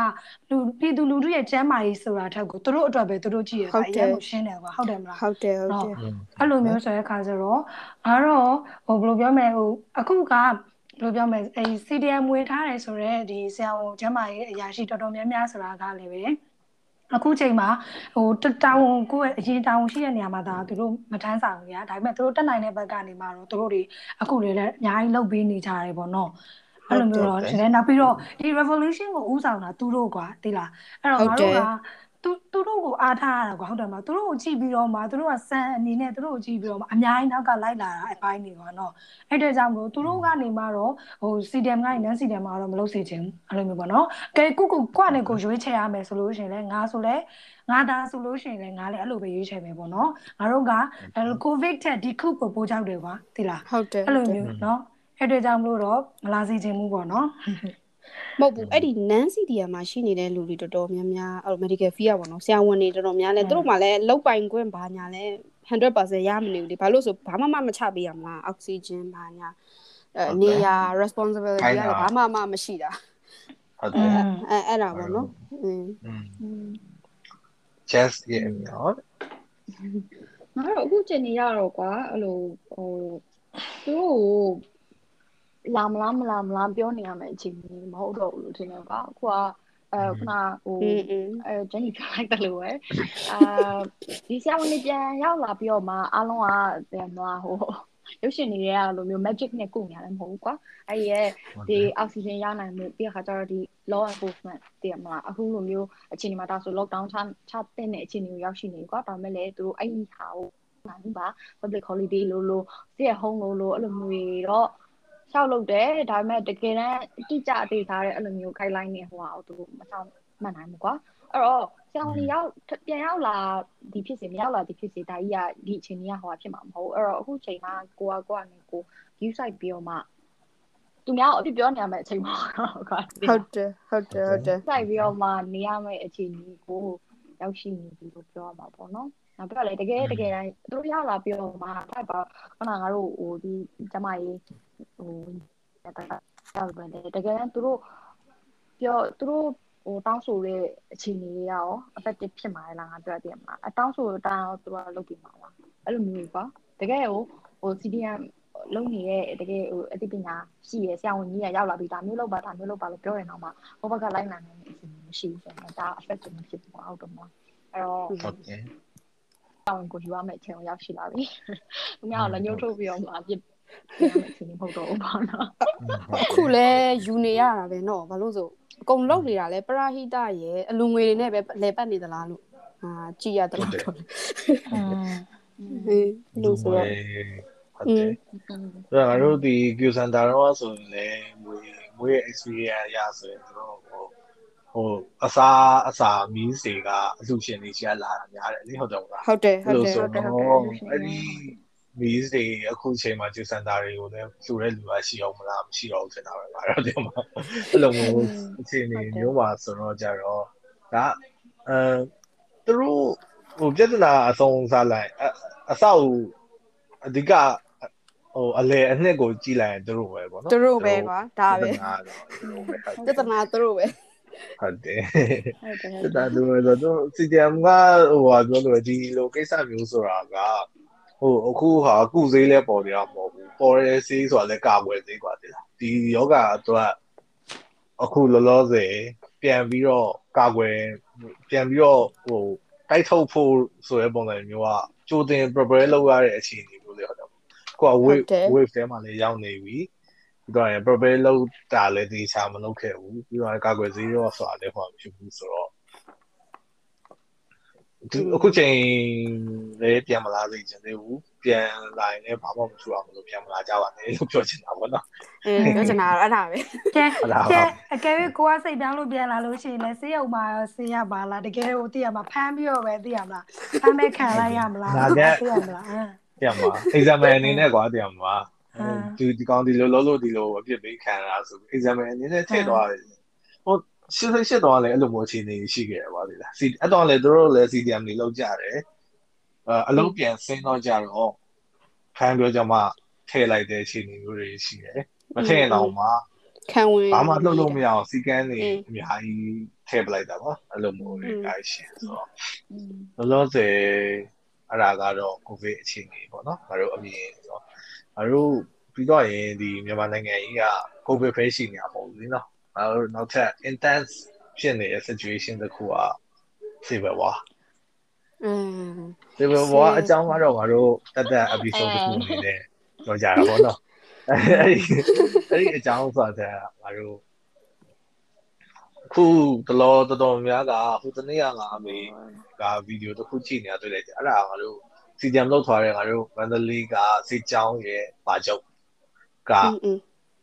လူပြည်သူလူထုရဲ့ကျန်းမာရေးဆိုတာထက်ကိုသူတို့အတွက်ပဲသူတို့ကြည့်ရတာအရင်ကိုရှင်းတယ်ကွာဟုတ်တယ်မလားဟုတ်တယ်ဟုတ်တယ်อืมအဲ့လိုမျိုးဆိုတဲ့အခါကျတော့ငါတော့ဟိုဘယ်လိုပြောမလဲဟိုအခုကဘယ်လိုပြောမလဲအဲ CDM ဝင်ထားတယ်ဆိုတော့ဒီဆရာဝန်ကျန်းမာရေးအရာရှိတော်တော်များများဆိုတာကလည်းပဲ အခုချိန်မှာဟိုတာဝန်ကိုယ့်ရဲ့အရင်တာဝန်ရှိတဲ့နေရာမှာဒါသူတို့မထမ်းဆောင်ဘူးညာဒါပေမဲ့သူတို့တက်နိုင်တဲ့ဘက်ကနေမှာတော့သူတို့တွေအခုလည်းအများကြီးလုပ်ပေးနေကြတယ်ပေါ့နော်အဲ့လိုမျိုးတော့ဒီနေ့နောက်ပြီးတော့ဒီ revolution ကိုဥဆောင်တာသူတို့ကွာသိလားအဲ့တော့ငါတို့က သူသူတို့ကိုအားထားရတာကွာဟုတ်တယ်မလားသူတို့ကိုကြည့်ပြီးတော့မှသူတို့ကစံအနေနဲ့သူတို့ကိုကြည့်ပြီးတော့မှအများကြီးနောက်ကလိုက်လာတာအပိုင်းတွေကွာနော်အဲ့တဲ့ကြောင့်မလို့သူတို့ကနေမှတော့ဟို CDM ကနေ non CDM မှာတော့မလုပ်စေချင်ဘူးအဲ့လိုမျိုးပေါ့နော်ကဲကိုကိုကိုကနေကိုရွေးချယ်ရမယ်ဆိုလို့ရှိရင်လည်းငါဆိုလဲငါသားဆိုလို့ရှိရင်လည်းငါလည်းအဲ့လိုပဲရွေးချယ်မယ်ပေါ့နော်ငါတို့ကကိုဗစ်ထက်ဒီခုကိုပိုးကြောက်တယ်ကွာသိလားဟုတ်တယ်အဲ့လိုမျိုးနော်အဲ့တဲ့ကြောင့်မလို့တော့မလာစေချင်ဘူးပေါ့နော် မဟုတ်ဘူးအဲ့ဒီ non CDM မှာရှိနေတဲ့လူတွေတော်တော်များများအဲ့လို medical fee อ่ะပေါ့နော်ဆရာဝန်တွေတော်တော်များလဲသူတို့မှလည်းလောက်ပိုင်ခွင့်ဘာညာလဲ100%ရမနေဘူးလေဘာလို့ဆိုဘာမှမမချပေးရမလားအောက်ဆီဂျင်ဘာညာအဲနေရာ responsibility ကလည်းဘာမှမမရှိတာ ဟုတ် อื တယ် ม အဲအဲ့ဒါပေါ့နော်อืม อืม just ရဲ့အမြောက် ငါတို့အခုချိန်နေရတော့ကွာအဲ့လိုဟိုသူတို့ကို လာမလားမလားမလားပြောနေရမယ်အခြေအနေမဟုတ်တော့ဘူးလို့ထင်တယ်ကွာအခုကအဲခုနဟိုအဲဂျန်နီပြောလိုက်တယ်လို့ပဲအာဒီဆရာဝန်ကြီးပြန်ရောက်လာပြီးတော့မှအားလုံးကပြန်သွားဟိုရုပ်ရှင်တွေရဲ့လိုမျိုး magic နဲ့ကုနေရတယ်မဟုတ်ဘူးကွာအဲ့ဒီရဲ့ဒီအောက်ဆီဂျင်ရနိုင်မှုပြီးခါကျတော့ဒီ law enforcement တည်မလားအခုလိုမျိုးအခြေအနေမှာဒါဆို lockdown ချချတဲ့နဲ့အခြေအနေကိုရောက်ရှိနေကွာဒါမဲ့လည်းသူတို့အဲ့ဒီဟာကိုနာဘူးပါ public holiday လို့လို့ stay at home လို့လို့အဲ့လိုမျိုးတွေတော့ ရှောက်လုပ်တယ်ဒါပေမဲ့တကယ်တမ်းအတိအကျအသေးထားတဲ့အဲ့လိုမျိုး guideline နဲ့ဟိုဟာကိုသူတို့မဆောင်မှတ်နိုင်ဘူးကွာအဲ့တော့ဆရာဝန်ရောက်ပြန်ရောက်လာဒီဖြစ်စီမရောက်လာဒီဖြစ်စီဒါကြီးကဒီအချိန်ကြီးကဟိုဟာဖြစ်မှာမဟုတ်အဲ့တော့အခုချိန်မှာကိုကကိုကနေကို view site ပြီးတော့မှသူများအပြစ်ပြောနေရမယ့်အချိန်မှာကွာဟုတ်တယ်ဟုတ်တယ်ဟုတ်တယ်စိုက်ပြီးတော့မှနေရမယ့်အခြေအနေကိုရောက်ရှိနေပြီလို့ပြောရမှာပေါ့နော်။နောက်ပြလေတကယ်တကယ်တိုင်းသူတို့ရောက်လာပြီးတော့မှထိုက်ပါခဏငါတို့ဟိုဒီကျမကြီး ဟိုတကယ်ရောက်ပဲလေတကယ်သူတို့ပြောသူတို့ဟိုတောင်းဆိုတဲ့အခြေအနေတွေရော effective ဖြစ်မှာလားငါပြောတည်မှာအတောင်းဆိုတောင်းသူတို့လုပ်ပြီးမှာလားအဲ့လိုမျိုးပေါ့တကယ်ဟိုဟို CDM လုံးနေတဲ့တကယ်ဟိုအသိပညာရှိရဆရာဝန်ကြီးကရောက်လာပြီးဒါမျိုးလုပ်ပါဒါမျိုးလုပ်ပါလို့ပြောရင်တော့မှဟိုဘက်ကလိုက်နိုင်နေတဲ့အစီအစဉ်မရှိဘူးဆိုတော့ဒါ effect မဖြစ်ဘူးအောက်တော့မှာအဲ့တော့ဟုတ်တယ်တောင်းကိုယူရမယ့်အချိန်ကိုရောက်ရှိလာပြီ။သူများကလည်းညှို့ထုတ်ပြီးတော့မှအပြစ်ပြန်ရ မယ့်အချိန်မဟုတ်တော့ဘူးပေါ့နော် အခုလဲယူနေရတာပဲเนาะဘာလို့ဆိုအကုန်လုံးနေတာလဲပရာဟိတရဲ့အလူငွေတွေနဲ့ပဲလဲပတ်နေသလားလို့အာကြည်ရတယ်လို့တော့ อืม ဟင်းလို့ဆိုတော့ ဟုတ်တယ်အဲ့တော့ငါတို့ဒီ Q Center တော့ဆိုရင်လည်းငွေငွေရဲ့ experience ရဆိုရင်တို့ဟိုဟိုအစာအစာမီးစေကအလူရှင်တွေရှာလာတာများတယ်လေဟုတ်တယ်မလား ဟုတ်တယ်ဟုတ် လို့ တယ် ဆို ဟုတ်တယ် တော့အဲ့ဒီ မီးတွေအခုချိန်မှာ Q Center တွေကိုလည်းလှူတဲ့လူကရှိအောင်မလားမရှိတော့ဘူးထင်တာပဲငါတို့တင်မှာအဲ့လိုမျိုးအခြေအနေမျိုးပါဆိုတော့ကြတော့ဒါအဲသူတို့ဟိုပြဿနာအဆုံးစားလိုက်အဆောက်အဓိကဟိုအလေအနှစ်ကိုကြည်လိုက်ရင်သူတို့ပဲပေါ့နော်သူတို့ပဲကွာဒါပဲပြဿနာတော့သူတို့ပဲဟုတ်ပြဿနာသူတို့ပဲဟုတ်တယ်ဟုတ်တယ်ပြဿနာသူတို့ပဲဆိုတော့ CDM ကဟိုဟာပြောလို့ဒီလိုကိစ္စမျိုးဆိုတာက ဟိုအခုဟာကုဈေးလဲပေါ်နေတာမဟုတ်ဘူးပေါ်ရဲဈေးဆိုတာလဲကာကွယ်ဈေးกว่าတိလားဒီယောဂအတွက်အခုလောလောဆယ်ပြန်ပြီးတော့ကာကွယ်ပြန်ပြီးတော့ဟို တိုက်ထုတ်ဖို့ဆိုတဲ့ပုံစံမျိုးကကြိုတင် prepare လုပ်ရတဲ့အခြေအနေမျိုးလေးဟုတ်တယ်ကိုက wave wave ထဲမှာလည်းရောက်နေပြီပြီးတော့ရင် prepare လုပ်တာလည်းဒီချာမလုပ်ခဲ့ဘူးပြီးတော့ကာကွယ်ဆေးရောဆိုတာလည်းဟောမရှိဘူးဆိုတော့ ဒီအခုချိန်လည်းပြန်မလာစေချင်သေးဘူးပြန်လာရင်လည်းဘာမှမထူအောင်လို့ပြန်မလာကြပါနဲ့လို့ပြောချင်တာပေါ့နော်အင်းပြောချင်တာတော့အဲ့ဒါပဲကဲဟုတ်လားကဲအကယ်၍ကိုကစိတ်ပြောင်းလို့ပြန်လာလို့ရှိရင်လည်းဆေးရုံမှာရောဆေးရပါလားတကယ်ဟိုသိရမှာဖမ်းပြီးတော့ပဲသိရမလားဖမ်းမဲ့ခံလိုက်ရမလားသိရမလားအင်းပြန်မှာ exam အနေနဲ့ကွာပြန်မှာဟမ်ဒီဒီကောင်ဒီလိုလုံးလို့ဒီလိုအပြစ်ပေးခံရတာဆို exam အနေနဲ့ထည့်သွားတယ်ဟို ရှစ်ရှစ်တော့လည်းအဲ့လိုမျိုးအခြေအနေရှိခဲ့ရပါသေးလားစီအဲ့တော့လည်းသူတို့လည်း CDM တွေလောက်ကြတယ်အဲအလုံးပြန်ဆင်းတော့ကြတော့ဖမ်းပြောကြမှာထည့်လိုက်တဲ့အခြေအနေမျိုးတွေရှိတယ်မထည့်ရင်တော့မှခံဝင်ဘာမှလှုပ်လို့မရအောင်စီကန်းနေအင်းအများကြီးထည့်ပလိုက်တာပေါ့အဲ့လိုမျိုးတွေအများကြီးရှိတယ်ဆိုတော့อืมလောလောဆယ်အဲ့ဒါကတော့ကိုဗစ်အခြေအနေပေါ့နော်ငါတို့အမြင်ဆိုတော့ငါတို့ပြီးတော့ရင်ဒီမြန်မာနိုင်ငံကြီးကကိုဗစ်ပဲရှိနေတာပေါ့လေနော် ငါတို့နောက်ထပ် intense ဖြစ်နေတဲ့ situation တစ်ခုက civil war အင်း civil war အကြောင်းကတော့ငါတို့တက်တက် episode တစ်ခုအနေနဲ့ပြောကြတာပေါ့နော်အဲ့ဒီအဲ့ဒီအကြောင်းဆိုတာတဲ့ငါတို့အခုတလောတော်တော်များကဟိုတနေ့ကငါအမေ ကဗီဒီယိုတစ်ခုကြည့်နေတာတွေ့လိုက်တယ်အဲ့ဒါကငါတို့စီတမ်လောက်ထားတဲ့ငါတို့မန္တလေးကစစ်ကြောင်းရဲ့ပါချုပ်က อืมอืม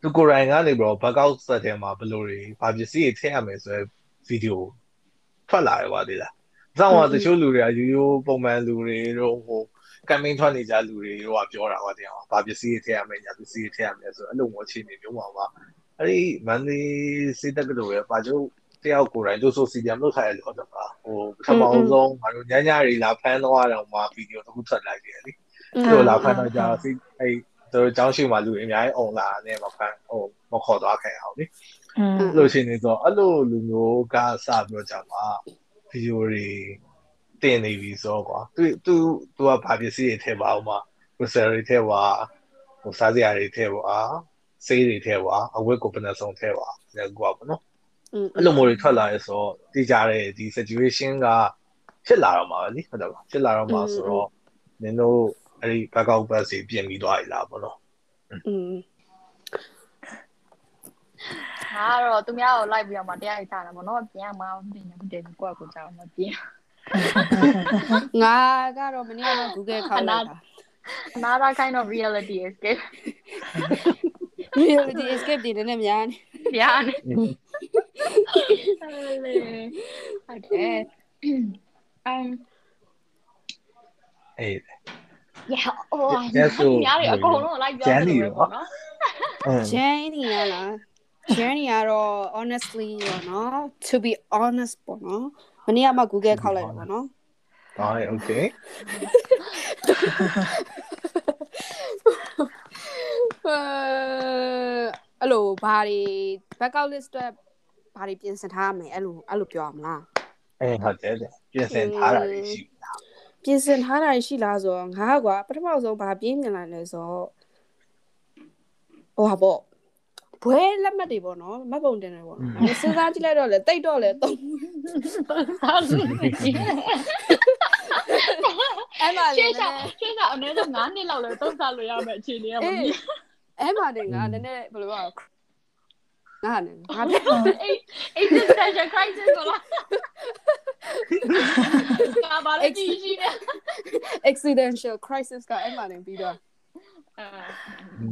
သူကိုယ်တိုင်ကနေပြီးတော့ဘက်ကောက်ဆက်ထဲမှာဘယ်လိုတွေဘာပစ္စည်းတွေထည့်ရမယ်ဆိုတဲ့ဗီဒီယိုထွက်လာရပါသေးလား။ဆောင်းကတချို့လူတွေကရိုးရိုးပုံမှန်လူတွေတို့ဟိုကမ်ပိန်းထွက်နေကြလူတွေတို့ကပြောတာပါတရား။ဘာပစ္စည်းတွေထည့်ရမယ်ညာပစ္စည်းတွေထည့်ရမယ်ဆိုအဲ့လိုမျိုးအခြေအနေမျိုးမှာပါ။အဲ့ဒီမန္တလေးစစ်တပ်ကတို့ရဲ့ပါချုပ်တယောက်ကိုယ်တိုင်တို့ဆိုစီတမ်လောက်ထားရလို့ဟုတ်တယ်ပါ။ဟိုပထမဆုံးငါတို့ညညတွေလာဖမ်းတော့တော့မှဗီဒီယိုတစ်ခုထွက်လိုက်တယ်လေ။သူ့ကိုလာဖမ်းတော့ကြာစီအဲ့ သူတို့ကျောင်းရှိမှလူအများကြီးအုံလာနေမှာဖန်ဟိုမခေါ်သွားခင်အောင်လေအဲ့လိုရှိနေဆိုအဲ့လိုလူမျိုးကစပြီးတော့ကြာမှာဗီဒီယိုတွေတင်နေပြီဆိုတော့ကွာသူသူသူကဗာပစ္စည်းတွေထည့်ပါအောင်မှာ grocery တွေထည့်ပါဟိုစားစရာတွေထည့်ပါစေးတွေထည့်ပါအဝတ်ကိုပနဆုံးထည့်ပါလက်ကွာပေါ့နော်အဲ့လိုမျိုးတွေထွက်လာရဲဆိုတော့တည်ကြတဲ့ဒီ situation ကဖြစ်လာတော့မှာပဲလीဟုတ်တယ်ပါဖြစ်လာတော့မှာဆိုတော့နင်တို့ အဲ့ဒီဘက်ကောက်ဘက်စီပြင်ပြီးသွားပြီလားပေါ့နော်อืมငါကတော့သူများကိုလိုက်ပြီးတော့မှတရားရချတာပေါ့နော်ပြန်မှမပြင်ဘူးတည်းကိုယ့်ကိုကြောက်မပြင်ငါကတော့မနေ့က Google ခေါက်လိုက်တာ another kind of reality escape reality escape တွေလည်းများနေပြန်နေဟုတ်လေဟုတ်တယ် um အေး ရဟိုညားတွေအကုန်လုံးလိုက်ပြောတယ်ပေါ့နော်ဂျန်နီရလားဂျန်နီကတော့ honestly ပေါ့နော် to be honest ပေါ့နော်မနေ့ကမှ Google ခောက်လိုက်တာပေါ့နော်ဟုတ် okay အဲ့လိုဘာတွေ backup list တွေဘာတွေပြင်ဆင်ထားရမလဲအဲ့လိုအဲ့လိုပြောရမလားအဲဟုတ်တယ်ပြင်ဆင်ထားတာရှိတာ ပြင်ဆင်ထားတာရှိလားဆိုတော့ငါကွာပထမဆုံးဘာပြင်းမြင်လာလဲဆိုတော့ဟိုဟာပေါ့ဘွဲလက်မှတ်တွေပေါ့နော်မှတ်ပုံတင်တယ်ပေါ့နော်အဲ့စဉ်းစားကြည့်လိုက်တော့လေတိတ်တော့လေတုံးသာစုနေကြီးအဲ့မှာလေရှေ့ကရှေ့ကအနည်းဆုံး9နှစ်လောက်လဲသုံးစားလို့ရမယ်အခြေအနေကမအေးမြင်အဲ့မှာနေငါနည်းနည်းဘယ်လိုပြောငါနဲ့ငါပြ existential crisis ကိုလား ငါဘာလဲကြည့်ရှိနေ accidental crisis ကအဲ့မှာနေပြီးတော့အဲ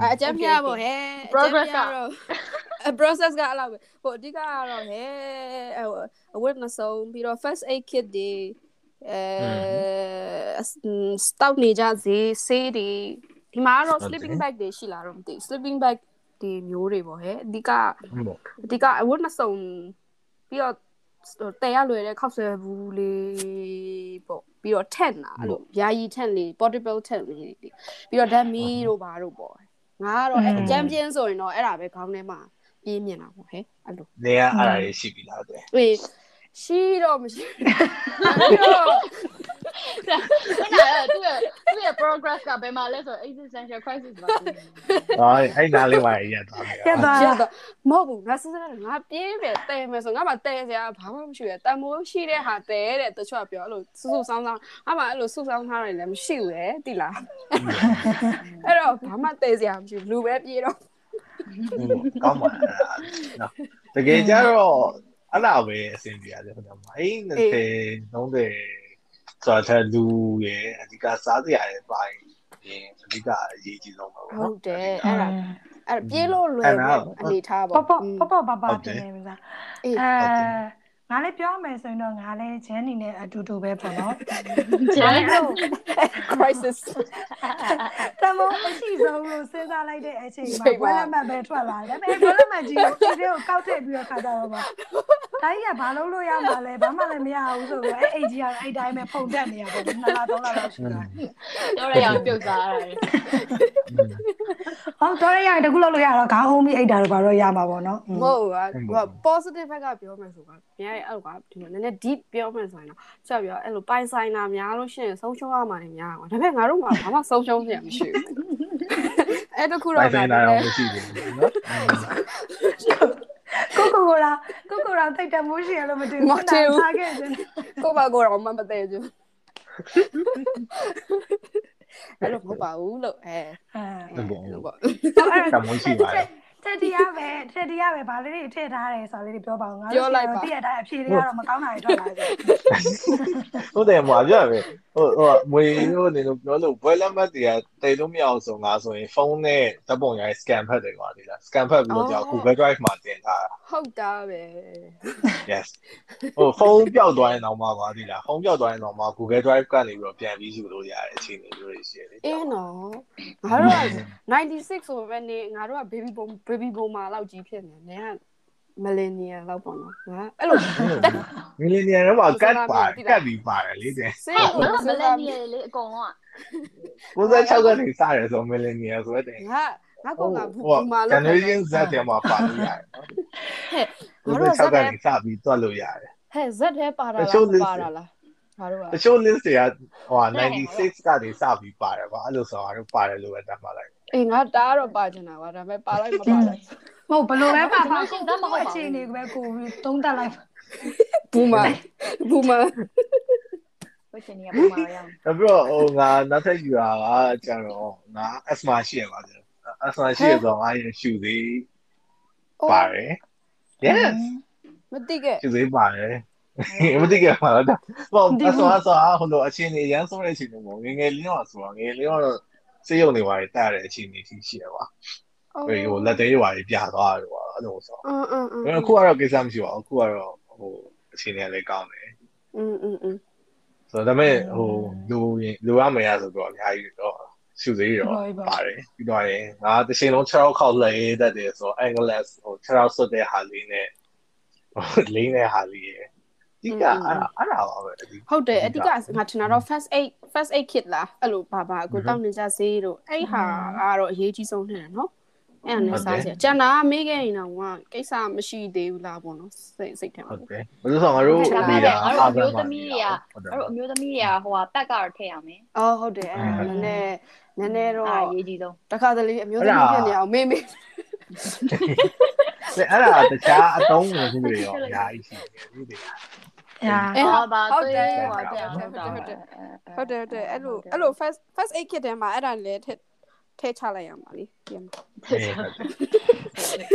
အဲအကြမ်းဖျားပေါ့ဟဲ့ Progress ကတော့ process ကအဲ့လိုပဲဟိုအဓိကကတော့ဟဲ့အဝတ်မဆုံးပြီးတော့ first aid kit တွေအဲ stout နေကြစေဆေးတွေဒီမှာကတော့ sleeping bag တွေရှိလာတော့မသိဘူး sleeping bag တွေမျိုးတွေပေါ့ဟဲ့အဓိကဟုတ်ပေါ့အဓိကအဝတ်မစုံပြီးတော့ တဲရလွယ်တဲ့ခောက်ဆွဲဘူးလေးပေါ့ပြီးတော့ tent လာအဲ့လိုယာယီ tent လေး portable tent လေးတွေပြီးတော့ dummy တို့ဘာတို့ပေါ့ငါကတော့အဲ့အကြမ်းပြင်းဆိုရင်တော့အဲ့ဒါပဲခေါင်းထဲမှာပြင်းမြင်တာပေါ့ဟဲ့အဲ့လိုနေရအဲ့ဒါတွေရှိပြီလားတဲ့ဝေး ရှိတော့မရှိဘူးအဲ့တော့ခုနကသူ့ရဲ့သူ့ရဲ့ progress ကဘယ်မှာလဲဆို existential crisis မှာသူဟောအဲ့နားလေးပါရက်သွားတယ်ရသွားရတော့မဟုတ်ဘူးငါစဉ်းစားတယ်ငါပြေးပဲတဲမယ်ဆိုငါမှတဲစရာဘာမှမရှိရတန်မိုးရှိတဲ့ဟာတဲတဲ့တချို့ကပြောအဲ့လိုစူးစူးဆောင်းဆောင်းငါမှအဲ့လိုစူးဆောင်းထားတယ်လည်းမရှိဘူးလေတိလားအဲ့တော့ဘာမှတဲစရာမရှိဘူးလူပဲပြေးတော့ကောင်းပါလားနော်တကယ်ကြတော့ အဲ့လာပဲအဆင်ပြေရတယ်ခင်ဗျာအဲ့20 30ဆိုတော့လူရဲ့အဓိကစားစရာရဲ့ပိုင်းရင်အဓိကအရေးကြီးဆုံးပါဘောဟုနော်တ်တယ်အဲ့ဒါအဲ့ဒါပြေးလို့လွယ်တဲ့အနေထားပေါ့ပေါ့ပေါ့ပေါ့ပေါ့ပါပါတင်နေပြီလားအေးအဲ ငါလည်းပြောမယ်ဆိုရင်တော့ငါလည်းဂျန်နီနဲ့အတူတူပဲပေါ့နော်ကျန်လို့ crisis တမောအရှိဆုံးလို့စဉ်းစားလိုက်တဲ့အချိန်မှာဘွဲလက်မှတ်ပဲထွက်လာတယ်ဒါပေမဲ့ဘွဲလက်မှတ်ကြီးကိုဒီကိုကောက်ထည့်ပြီးတော့ခါကြတော့ပါဒါကြီးကဘာလို့လို့ရမှာလဲဘာမှလည်းမရဘူးဆိုတော့အဲ့အိတ်ကြီးကအဲ့တိုင်းပဲဖုန်တက်နေရပေါ့နှစ်လသုံးလလောက်ရှိတာပြောရအောင်ပြုတ်စားရတယ် ဟုတ်တော့ရတကူလောက်လို့ရတော့ခေါင်းဟုံးပြီးအိတ်တာတော့ဘာတော့ရမှာပေါ့နော်မဟုတ်ဘူးက positive ဘက်ကပြောမယ်ဆိုကမြန်အဲ့လိုကဒီမှာနည်းနည်း deep ပြောမယ်ဆိုရင်တော့ချက်ပြောအဲ့လိုပိုင်ဆိုင်တာများလို့ရှိရင်ဆုံးရှုံးရမှာနေများပါဒါပေမဲ့ငါတို့ကဘာမှဆုံးရှုံးစရာမရှိဘူးအဲ့တခုပိုတော့င်ဆိုင်တာတော့မရှိဘူးနော်ကိုကိုကိုလာကိုကိုလာတိတ်တမိုးရှိရလို့မတွေ့ဘူးထားခဲ့တယ်ကိုပါကိုတော့မမသိဘူး အဲ့လိုမဟုတ်ပါဘူးလို့အဲအဲဟုတ်လို့ပေါ့ပေါ့တမွန်ရှိပါတယ် တက်တရားပဲတက်တရားပဲဗာလေးတွေထည့်ထားတယ်ဆိုတော့လေးတွေပြောပါဦးငါတို့တည့်ရတဲ့အဖြေတွေကတော့မကောင်းတာတွေထွက်လာတယ်ဟုတ်တယ်မှာပြပဲဟိုဟိုမွေတို့နေလို့ပြောလို့ဘွဲလက်မှတ်တွေကတိတ်လို့မရအောင်ဆိုငါဆိုရင်ဖုန်းနဲ့ဓာတ်ပုံရိုက် scan ဖတ်တယ်ကွာဒီလား scan ဖတ်ပြီးတော့ကြာ Google Drive မှာတင်ထားတာဟုတ်တာပဲ yes ဟိုဖုန်းပျောက်သွားရင်တော့မှာပါဒီလားဖုန်းပျောက်သွားရင်တော့မှာ Google Drive ကနေပြီးတော့ပြန်ပြီးယူလို့ရတဲ့အခြေအနေမျိုးတွေရှိတယ်အင်းနော်ငါတို့က96ဆိုပဲနေငါတို့က baby boom baby boomer လောက်ကြီးဖြစ်နေတယ်က millennial လောက်ပေါ့နော်ငါအဲ့လိုမီလီနီယံတော့ကတ်ပါကတ်ပြီးပါတယ်လေတဲ့စေးကိုမလဲနေလေအကုန်လုံးက96ကနေစတယ်ဆိုမီလီနီယံဆိုတဲ့ငါငါကောင်ကဘူဟိုမာလောက် generation Z တဲ့မှာပါလို့ရတယ်နော်ငါတို့ကဇက်96ကထဲနေစပြီးတွက်လို့ရတယ်ဟဲ့ဇက်ထဲပါတာတချို့လား list ပါတာလားငါတို့ကတချို့ list တွေကဟို96ကနေစပြီးပါတယ်ကွာအဲ့လိုဆိုတော့ပါတယ်လို့ပဲတတ်မှလိုက် အေးငါတားတော့ပါချင်တာပါဒါပေမဲ့ပါလိုက်မပါလိုက်မဟုတ်ဘလို့ပဲပါပါကိုကိုအခြေအနေပဲကိုသုံးတက်လိုက်ဘူမာဘူမာဝရှင်နေရပုံမှာရအောင်နောက်ပြီးတော့ဟိုငါနောက်ထပ်ယူတာကကျတော့ငါ asthma ရှိရပါသေးတယ် asthma ရှိရတော့ငါရရှူသေးပါတယ် yes မတိခဲ့ရှူသေးပါတယ်မသိကြပါတော့ဟို asthma ဆိုတာဟိုလိုအချင်းနေရမ်းဆိုတဲ့အချင်းတွေမဟုတ်ငယ်ငယ်လေးတော့ဆိုတော့ငယ်လေးတော့ စေးရုံတွေပါတက်တဲ့အချင်းတွေရှိရပါဟိုဟိုလက်သေးတွေပါပြသွားတယ်ကွာအဲ့လိုဆိုအင်းအင်းအင်းအခုကတော့ကိစ္စမရှိပါဘူးအခုကတော့ဟိုအချင်းတွေလည်းကောင်းတယ်အင်းအင်းအင်းဆိုတော့ဒါပေမဲ့ဟိုလူရင်လူရမရဆိုတော့အများကြီးတော့ရှူသေးတော့ပါတယ်ပြီးတော့ရင်ငါတစ်ချိန်လုံး6ရောက်ခောက်လဲတတ်တယ်ဆိုတော့ Angeles ဟို6ရောက်ဆွတ်တဲ့ဟာလေးနဲ့ဟိုလိမ့်တဲ့ဟာလေးရယ် ဒီကအဲ့ဒါအဲ့ဒါပါပဲဒီဟုတ်တယ်အဓိကငါထင်တာတော့ first aid first aid kit လားအဲ့လိုဘာဘာအခုတောင်းနေကြဈေးတို့အဲ့ဟာကတော့အရေးကြီးဆုံးနေတယ်နော်အဲ့ဒါနဲ့စားစရာကျန်တာမေးခဲ့ရင်တော့ကိစ္စမရှိသေးဘူးလားပေါ့နော်စိတ်စိတ်ထဲဟုမှာတ်တယ်ဘယ်လိုဆိုငါတို့ဒါပေမဲ့ငါတို့အမျိုးသမီးတွေကဟုတ်တယ်အဲ့လိုအမျိုးသမီးတွေကဟိုကပက်ကတော့ထည့်ရမယ်အော်ဟုတ်တယ်အဲ့ဒါနည်းနည်းနည်းနည်းတော့အဲ့အရေးကြီးဆုံးတခါတလေအမျိုးသမီးဖြစ်နေအောင်မေးမေးအဲ့ဒါတခြားအတုံးဝင်မှုတွေရောအများကြီးရှိတယ်ဒီတွေကညာ အဲ့ဟောပါဟုတ်တယ်သွေးဟုတ်ဟိုတယ်တက်ဟုတ်တယ်ဟုတ်တယ်ဟုတ်တယ်ဟုတ်တယ်ဟုတ်တယ်အဲ့လိုအဲ့လို first first aid kit ထဲမှာအဲ့ဒါလည်းထည့်ထည့်ချလိုက်ရမှာလေပြန်ပါအဲ့ဟုတ်တယ်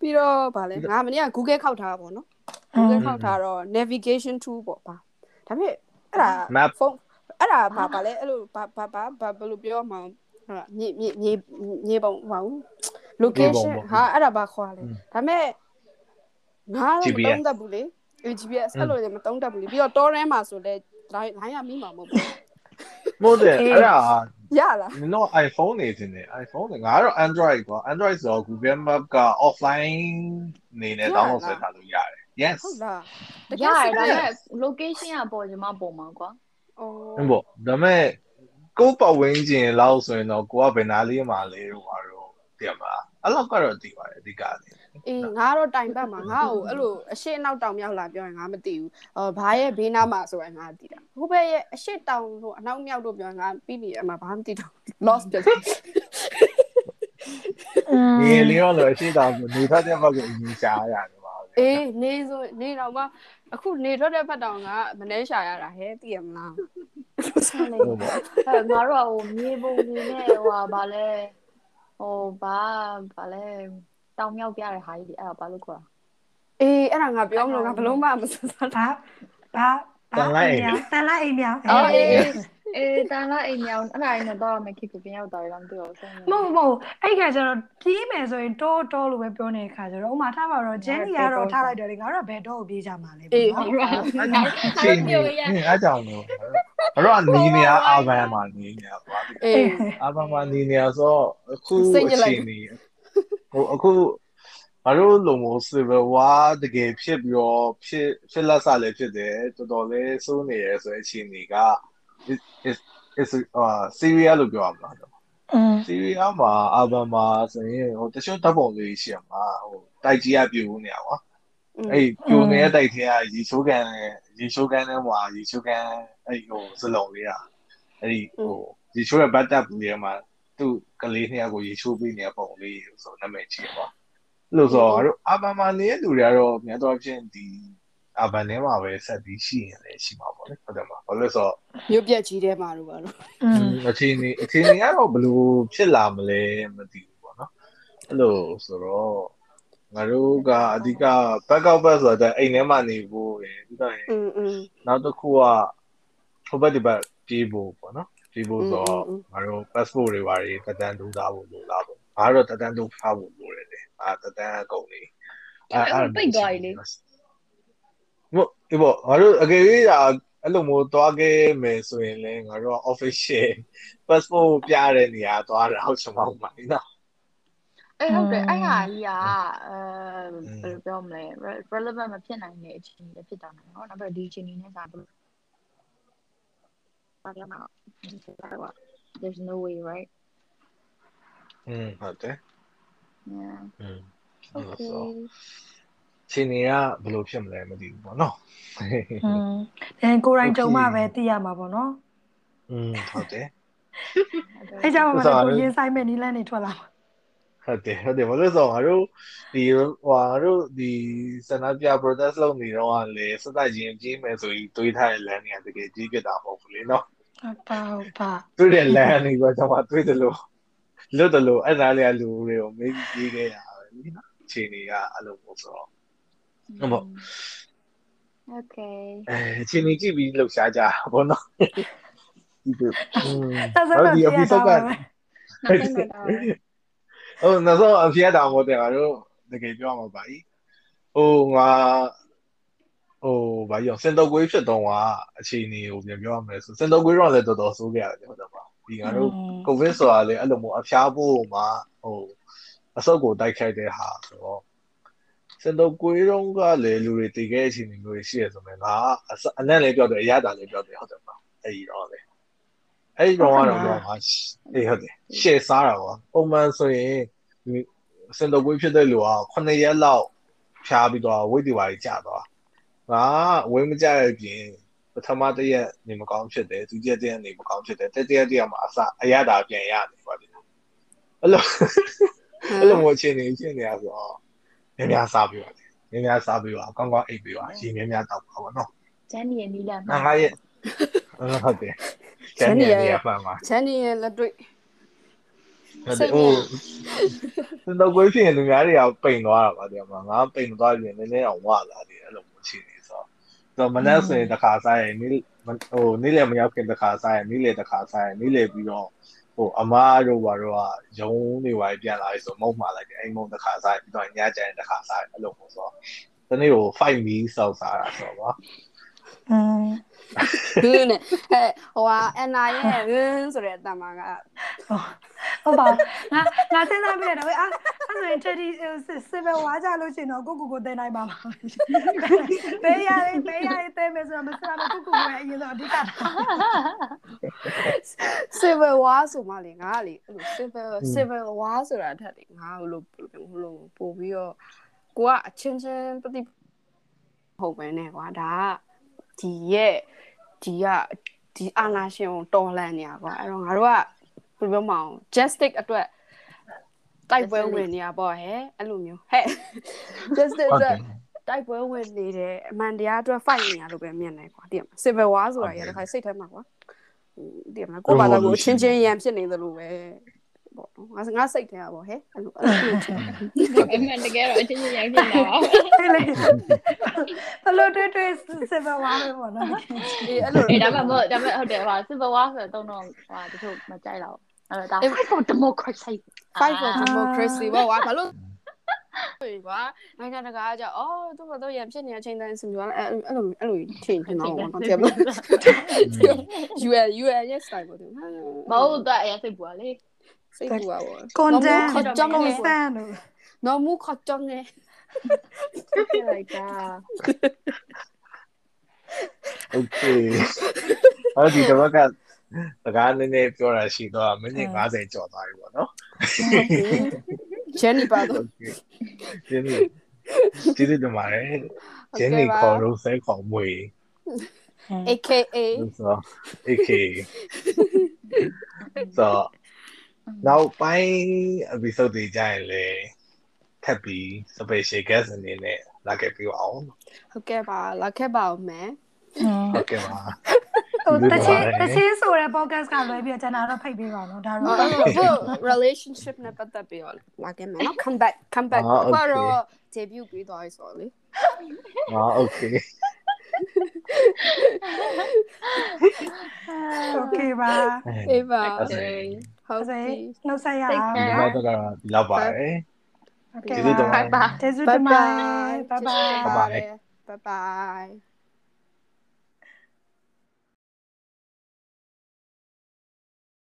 ပြီးတော့ဗာလဲငါမနေ့က Google ခောက်ထားတာပေါ့နော် Google ခောက်ထားတော့ navigation tool ပေါ့ပါဒါပေမဲ့အဲ့ဒါ Map ဖုန်းအဲ့ဒါဘာပါလဲအဲ့လိုဘာဘာဘာဘာဘယ်လိုပြောမှာဟာမြေမြေမြေမြေပုံဟော location ဟာအဲ့ဒါဘာခေါ်လဲဒါပေမဲ့ငါတော့မတုံးတတ်ဘူးလေ GPS အဲ့လိုလည်းမတုံးတတ်ဘူးလေပြီးတော့ torrent မှာဆိုလဲ line line ရမိမှာမဟုတ်ဘူးမို့တယ်အဲ့ဒါရလားနင်တို့ iPhone နေတင်တယ် iPhone ငါကတော့ Android ကွာ Android ဆိုတော့ Google Map က offline နေနဲ့ download ဆွဲထားလို့ရတယ် yes ဟုတ်လားရတယ်ဒါပေမဲ့ location ကပေါ်ကျွန်မပုံမှာကွာအော်ဟုတ်ပေါ့ဒါပေမဲ့ကိုယ်ပတ်ဝန်းကျင်လောက်ဆိုရင်တော့ကိုကဘယ်နာလေးမှာလဲတော့ပါတော့တည်မှာအဲ့လောက်ကတော့တည်ပါတယ်အဓိကလေ အေးငါတော့တိုင်ပတ်မှာငါ့ကိုအဲ့လိုအရှိအနောက်တောင်မြောက်လာပြောရင်ငါမသိဘူးဟောဘာရဲ့ဘေးနားမှာဆိုရင်ငါသိတာဟိုဘက်ရဲ့အရှိတောင်ဟိုအနောက်မြောက်တို့ပြောရင်ငါပြီးပြီအမှဘာမှမသိတော့ lost ဖြစ်တယ်နေလေးရောလို့အရှိတောင်နေထွက်တဲ့ဘက်ကိုအရင်ရှားရတယ်ပါပဲအေးနေဆိုနေတော့မှအခုနေထွက်တဲ့ဖက်တောင်ကမနှဲရှာရတာဟဲ့သိရမလားဆက်လေအဲငါတို့ကဟိုမြေပုံနေနဲ့ဟိုဟာဗာလဲဟိုဘာဗာလဲ တောင်မြောက်ပြတဲ့ဟာကြီးဒီအဲ့ဒါဘာလို့ခေါ်တာအေးအဲ့ဒါငါပြောမလို့ငါဘလုံးမမစစတာဘာဘာတန်လိုက်အိမ်မြောင်တန်လိုက်အိမ်မြောင်အော်အေးအေးတန်လာအိမ်မြောင်အဲ့ဒါနဲ့တော့မခိကိုပြန်ရောက်သွားတယ်မသိဘူးဆက်နေမဟုတ်မဟုတ်အဲ့ခါကျတော့ပြေးမယ်ဆိုရင်တောတောလို့ပဲပြောနေတဲ့ခါကျတော့ဥမာထားပါတော့ဂျန်နီကတော့ထားလိုက်တယ်လေငါတို့ကဘယ်တော့ကိုပြေးကြမှာလဲအေးပေါ့ဟုတ်နော်ငါချင်းနေအားကြောင့်လို့အဲ့တော့နေနေအာဘန်မှာနေနေပါပြီအေးအာဘန်မှာနေနေဆိုအခုစိတ်အညစ်လိုက်ချိန်နေ ဟိုအခုဘာလို့လုံမို့ civil war တကယ်ဖြစ်ပြီးတော့ဖြစ်ဖြစ်လက်စားလည်းဖြစ်တယ်တော်တော်လေးစိုးနေရဆိုတဲ့အချိန်တွေက is is အာ Syria လို့ပြောရမှာလား อืม စီးရီးယားမှာအာဘန်မှာဆိုရင်ဟိုတချို့ဓာတ်ပုံလေးရှိရမှာဟိုတိုက်ကြီးကပြိုနေရပါအဲ့ပြိုနေတဲ့တိုက်ထဲကရေချိုးကန်ရေချိုးကန်ထဲမှာရေချိုးကန်အဲ့ဟိုစလုံးလေးอ่ะအဲ့ဒီဟိုရေချိုးရဲ့ဘတ်တပ်ဘူးလေးမှာ သူ့ကလေးနှစ်ယောက်ကိုရေချိုးပေးနေတဲ့ပုံလေးဆိုနာမည်ကြီးပါလို့ဆိုတော့အာဘာမာနေတဲ့လူတွေကတော့များသောအားဖြင့်ဒီအာဘန်ထဲမှာပဲဆက်ပြီးရှိရင်လည်းရှိမှာပေါ့လေဟုတ်တယ်မဟုတ်လို့ဆိုတော့မြို့ပြက်ကြီးထဲမှာတော့ဘာလို့အချင်းနေအချင်းနေကတော့ဘလို့ဖြစ်လာမလဲမသိဘူးပေါ့နော်အဲ့လိုဆိုတော့ငါတို့ကအဓိက back up back ဆိုတော့အိမ်ထဲမှာနေဖို့ရယ်ဒီတော့နောက်တစ်ခုကဟိုဘက်ဒီဘက်ပြေးဖို့ပေါ့နော် ပြေးဖို့ဆိုတော့ငါတို့ passport တွေဘာတွေတက်တန်းတူထားဖို့လိုလားပေါ့ငါတို့တက်တန်းတူထားဖို့လိုတယ်လေအာတက်တန်းအကုန်လေးပိတ်သွားပြီလေမို့ဒီပေါ့ငါတို့အကယ်၍ဒါအဲ့လိုမျိုးသွားခဲ့မယ်ဆိုရင်လည်းငါတို့က official passport ပြတဲ့နေရာသွားတာဟုတ်ချင်မဟုတ်ပါဘူးနော်အေးဟုတ်တယ်အဲ့ဟာကြီးကအဲဘယ်လိုပြောမလဲ relevant မဖြစ်နိုင်တဲ့အချိန်တွေဖြစ်တာနော်နောက်ပြီးဒီအချိန်တွေနဲ့စာဘယ်လို ပါရမလား there's no way right อืมဟုတ်တယ် yeah อืม okay ချင်းနေကဘယ်လိုဖြစ်မလဲမသိဘူးပေါ့နော် อืมအဲကိုယ်တိုင်ကြုံမှပဲသိရမှာပေါ့နော် อืมဟုတ်တယ် အဲကြောင့်မှလည်းကိုရင်ဆိုင်မဲ့နီးလန်းနေထွက်လာမှာ ဟုတ်တယ်ဟုတ်တယ်ဘာလို့လဲဆိုတော့ငါတို့ဒီဟိုငါတို့ဒီစန္ဒပြ protest လုပ်နေတော့ကလေစက်တိုက်ချင်းပြေးမယ်ဆိုပြီးတွေးထားတဲ့လမ်းတွေကတကယ်ကြီးပြတာမဟုတ်ဘူးလေနော်ဟုတ်ပါဟုတ်ပါတွေ့တဲ့လမ်းတွေကကျွန်မတွေ့တယ်လို့လွတ်တယ်လို့အဲ့ဒါလေးကလူတွေကိုမေးပြီးပြေးခဲ့ရပဲလीနော်အချိန်တွေကအဲ့လိုမျိုးဆိုတော့ဟုတ်ပေါ့ okay အဲအချိန်ကြီးကြည့်ပြီးလှုပ်ရှားကြတာပေါ့နော်ဒီလိုอืมဆက်ဆက်တော့ဒီပြရ episode တာကပါပဲနောက်ဆုံးတော့ ဟုတ်နောက်ဆုံးအဖြစ်တာမဟုတ်တယ်ငါတို့တကယ်ပြောမှာပါ ਈ ဟိုငါဟိုဘာပြောစင်တော့ကွေးဖြစ်တော့ကအချိန်ကြီးကိုပြန်ပြောရမယ်ဆိုစင်တော့ကွေးတော့လည်းတော်တော်ဆိုးခဲ့ရတယ်ဟုတ်တယ်ပါဒီငါတို့ကိုဗစ်ဆိုတာလေအဲ့လိုမျိုးအဖျားဖို့မှာဟိုအဆုတ်ကိုတိုက်ခိုက်တဲ့ဟာဆိုတော့စင်တော့ကွေးတော့ကလေလူတွေတည်ခဲ့တဲ့အချိန်မျိုးတွေရှိရဆိုမယ်ငါအစအနက်လေးပြောတယ်အရသာလေးပြောတယ်ဟုတ်တယ်ပါအဲ့ဒီတော့လေ အဲ့ဒီတော့ကတော့တော့ငါအေးဟုတ်တယ်ရှေ့စားတာပေါ့ပုံမှန်ဆိုရင်ဒီစင်တော့ကွေးဖြစ်တဲ့လူက9ရက်လောက်ဖျားပြီးတော့ဝိတ်တီဝါကြီးကြာသွားငါဝိတ်မကြရပြင်ပထမတစ်ရက်နေမကောင်းဖြစ်တယ်ဒုတိယတစ်ရက်နေမကောင်းဖြစ်တယ်တတိယတစ်ရက်မှာအစအရသာပြန်ရနေပါလိမ့်အဲ့လိုအဲ့လိုမျိုးချင်းနေချင်းနေရဆိုတော့များများစားပြီးပါတယ်များများစားပြီးပါကောင်းကောင်းအိပ်ပြီးပါရေများများတောက်ပါဘောနော်ဂျန်နီရဲ့နီလန်ငါငါရဲ့ဟုတ်တယ် ကျန်နေရပါမှာချန်နီရဲ့လက်တွေ့ဟုတ်တယ်ဟိုစင်တော့ကိုဖြစ်ရင်လူများတွေကပိန်သွားတာပါတဲ့မှာငါပိန်သွားရင်နည်းနည်းအောင်ဝလာတယ်အဲ့လိုမျိုးချင်းနေဆိုတော့မနက်ဆိုရင်တစ်ခါစားရင်နေ့ဟိုနေ့လည်းမရောက်ခင်တစ်ခါစားရင်နေ့လည်းတစ်ခါစားရင်နေ့လည်းပြီးတော့ဟိုအမားတို့ဘာတို့ကရုံးနေပါပြန်လာပြီဆိုမုံမှာလိုက်တယ်အိမ်မုံတစ်ခါစားရင်ပြီးတော့ညကျရင်တစ်ခါစားရင်အဲ့လိုမျိုးဆိုတော့တနေ့ကို5 meals စောက်စားတာဆိုတော့อืม ဟင်းနဲ့ဟဲ့ဟိုဟာအန်နာရဲ့ဟင်းဆိုတဲ့အတမကဟုတ်ပါငါငါစဉ်းစားပြရတယ်အာအဲ့ဆိုရင်တက်ဒီစစ်ပဲဝါကြလို့ရှိရင်တော့ကိုကိုကိုတင်နိုင်ပါမှာဘေးရည်ဘေးရည်တဲမယ်ဆိုတော့မစမ်းမကိုကိုကိုရဲ့အရင်တော့အဓိက civil war ဆိုမှလေငါကလေအဲ့လို civil civil war ဆိုတာထက်လေငါဟိုလိုဟိုလိုပို့ပြီးတော့ဟကိုကအချင်းချင်းပတိဟုတ်ပဲနဲ့ကွာဒါကဒီရဲ့ ဒီကဒီအာနာရှင်ကိုတော်လန့်နေရကွာအဲ့တော့ငါတို့ကဘယ်လိုပြောမအောင် justice အတွက်တိုက်ပွဲဝင်နေရပေါ့ဟဲ့အဲ့လိုမျိုးဟဲ့ justice ဟုတ်တအတွက်ယ်တိုက်ပွဲဝင်နေတယ်အမှန်တရားအတွက် fight နေရလို့ပဲမြင်တယ်ကွာတည်မလား civil war ဆိုတာရတဲ့ခါစိတ်ထဲမှာကွာတည်မလားကိုယ့်ဘာသာကိုအချင်းချင်းရန်ဖြစ်နေသလိုပဲ ပေါ့နော်ငါငါစိတ်ထဲကပေါ့ဟဲ့အဲ့လိုအဲ့လိုထင်တယ်အမှန်တကယ်တော့အချင်းချင်းရောက်ဖြစ်နေတာပါအဲ့လေဘလို့တွေ့တွေ့စပဝါပဲပေါ့နော်အေးအဲ့လိုအေးဒါပေမဲ့ဒါပေမဲ့ဟုတ်တယ်ဟာ civil war ဆိုတော့တော့ဟာတချို့မကြိုက်တော့အဲ့ဒါ fight for democracy fight for democracy ပေါ့ကွာဘာလို့ကွာနိုင်ငံတကာကကြောက်အော်သူ့ဘာတော့ရန်ဖြစ်နေတဲ့အချိန်တိုင်းစင်ပြောအဲ့အဲ့လိုအဲ့လိုထင်ထင်တော့ပေါ့နော်တည်မလား UN UN yes တိုင်းပေါ့သူမဟုတ်တော့အဲ့စိတ်ပူပါလေ စိတ်ပူပါဘော condemn condemn နော်မူခေါ်ကြောင်းနေလိုက်တာ okay အဲ့ဒီတော့ကစကားနည်းနည်းပြောတာရှိတော့မိနစ်90ကျော်သွားပြီပေါ့နော်ဂျန်နီပါတော့ဂျန်နီဒီလိုတမားရဲ့ဂျန်နီခေါ်လို့ဆဲခေါ်မွေ AKA so AKA so နောက်ပိုင်း episode တွေကြရင်လည်းထပ်ပြီး special guest အနေနဲ့လာခဲ့ပြအောင်ဟုတ်ကဲ့ပါလာခဲ့ပါအောင်မယ်ဟုတ်ကဲ့ပါတချင်းတချင်းဆိုတဲ့ podcast ကလွဲပြီးတော့ကျွန်တော်တော့ဖိတ်ပေးပါတော့ဒါတော့ဟုတ် relationship နဲ့ပတ်သက်ပြီးတော့လာခဲ့မယ်နော် come back come back ဘာတော့ debut ပြီးသွားပြီဆိုတော့လေဟာ okay okay ပါ okay ပါ ဟုတ် စေ စေ နှုတ်ဆက်ရ Take အောင် care ဒီတော့ကတော့ဒီလောက်ပါတယ် โอเค ကျေးဇူးတင်ပါ bye bye ကျေးဇူး bye တင်ပါ bye ဘိုင်ဘိုင် Bye bye. bye bye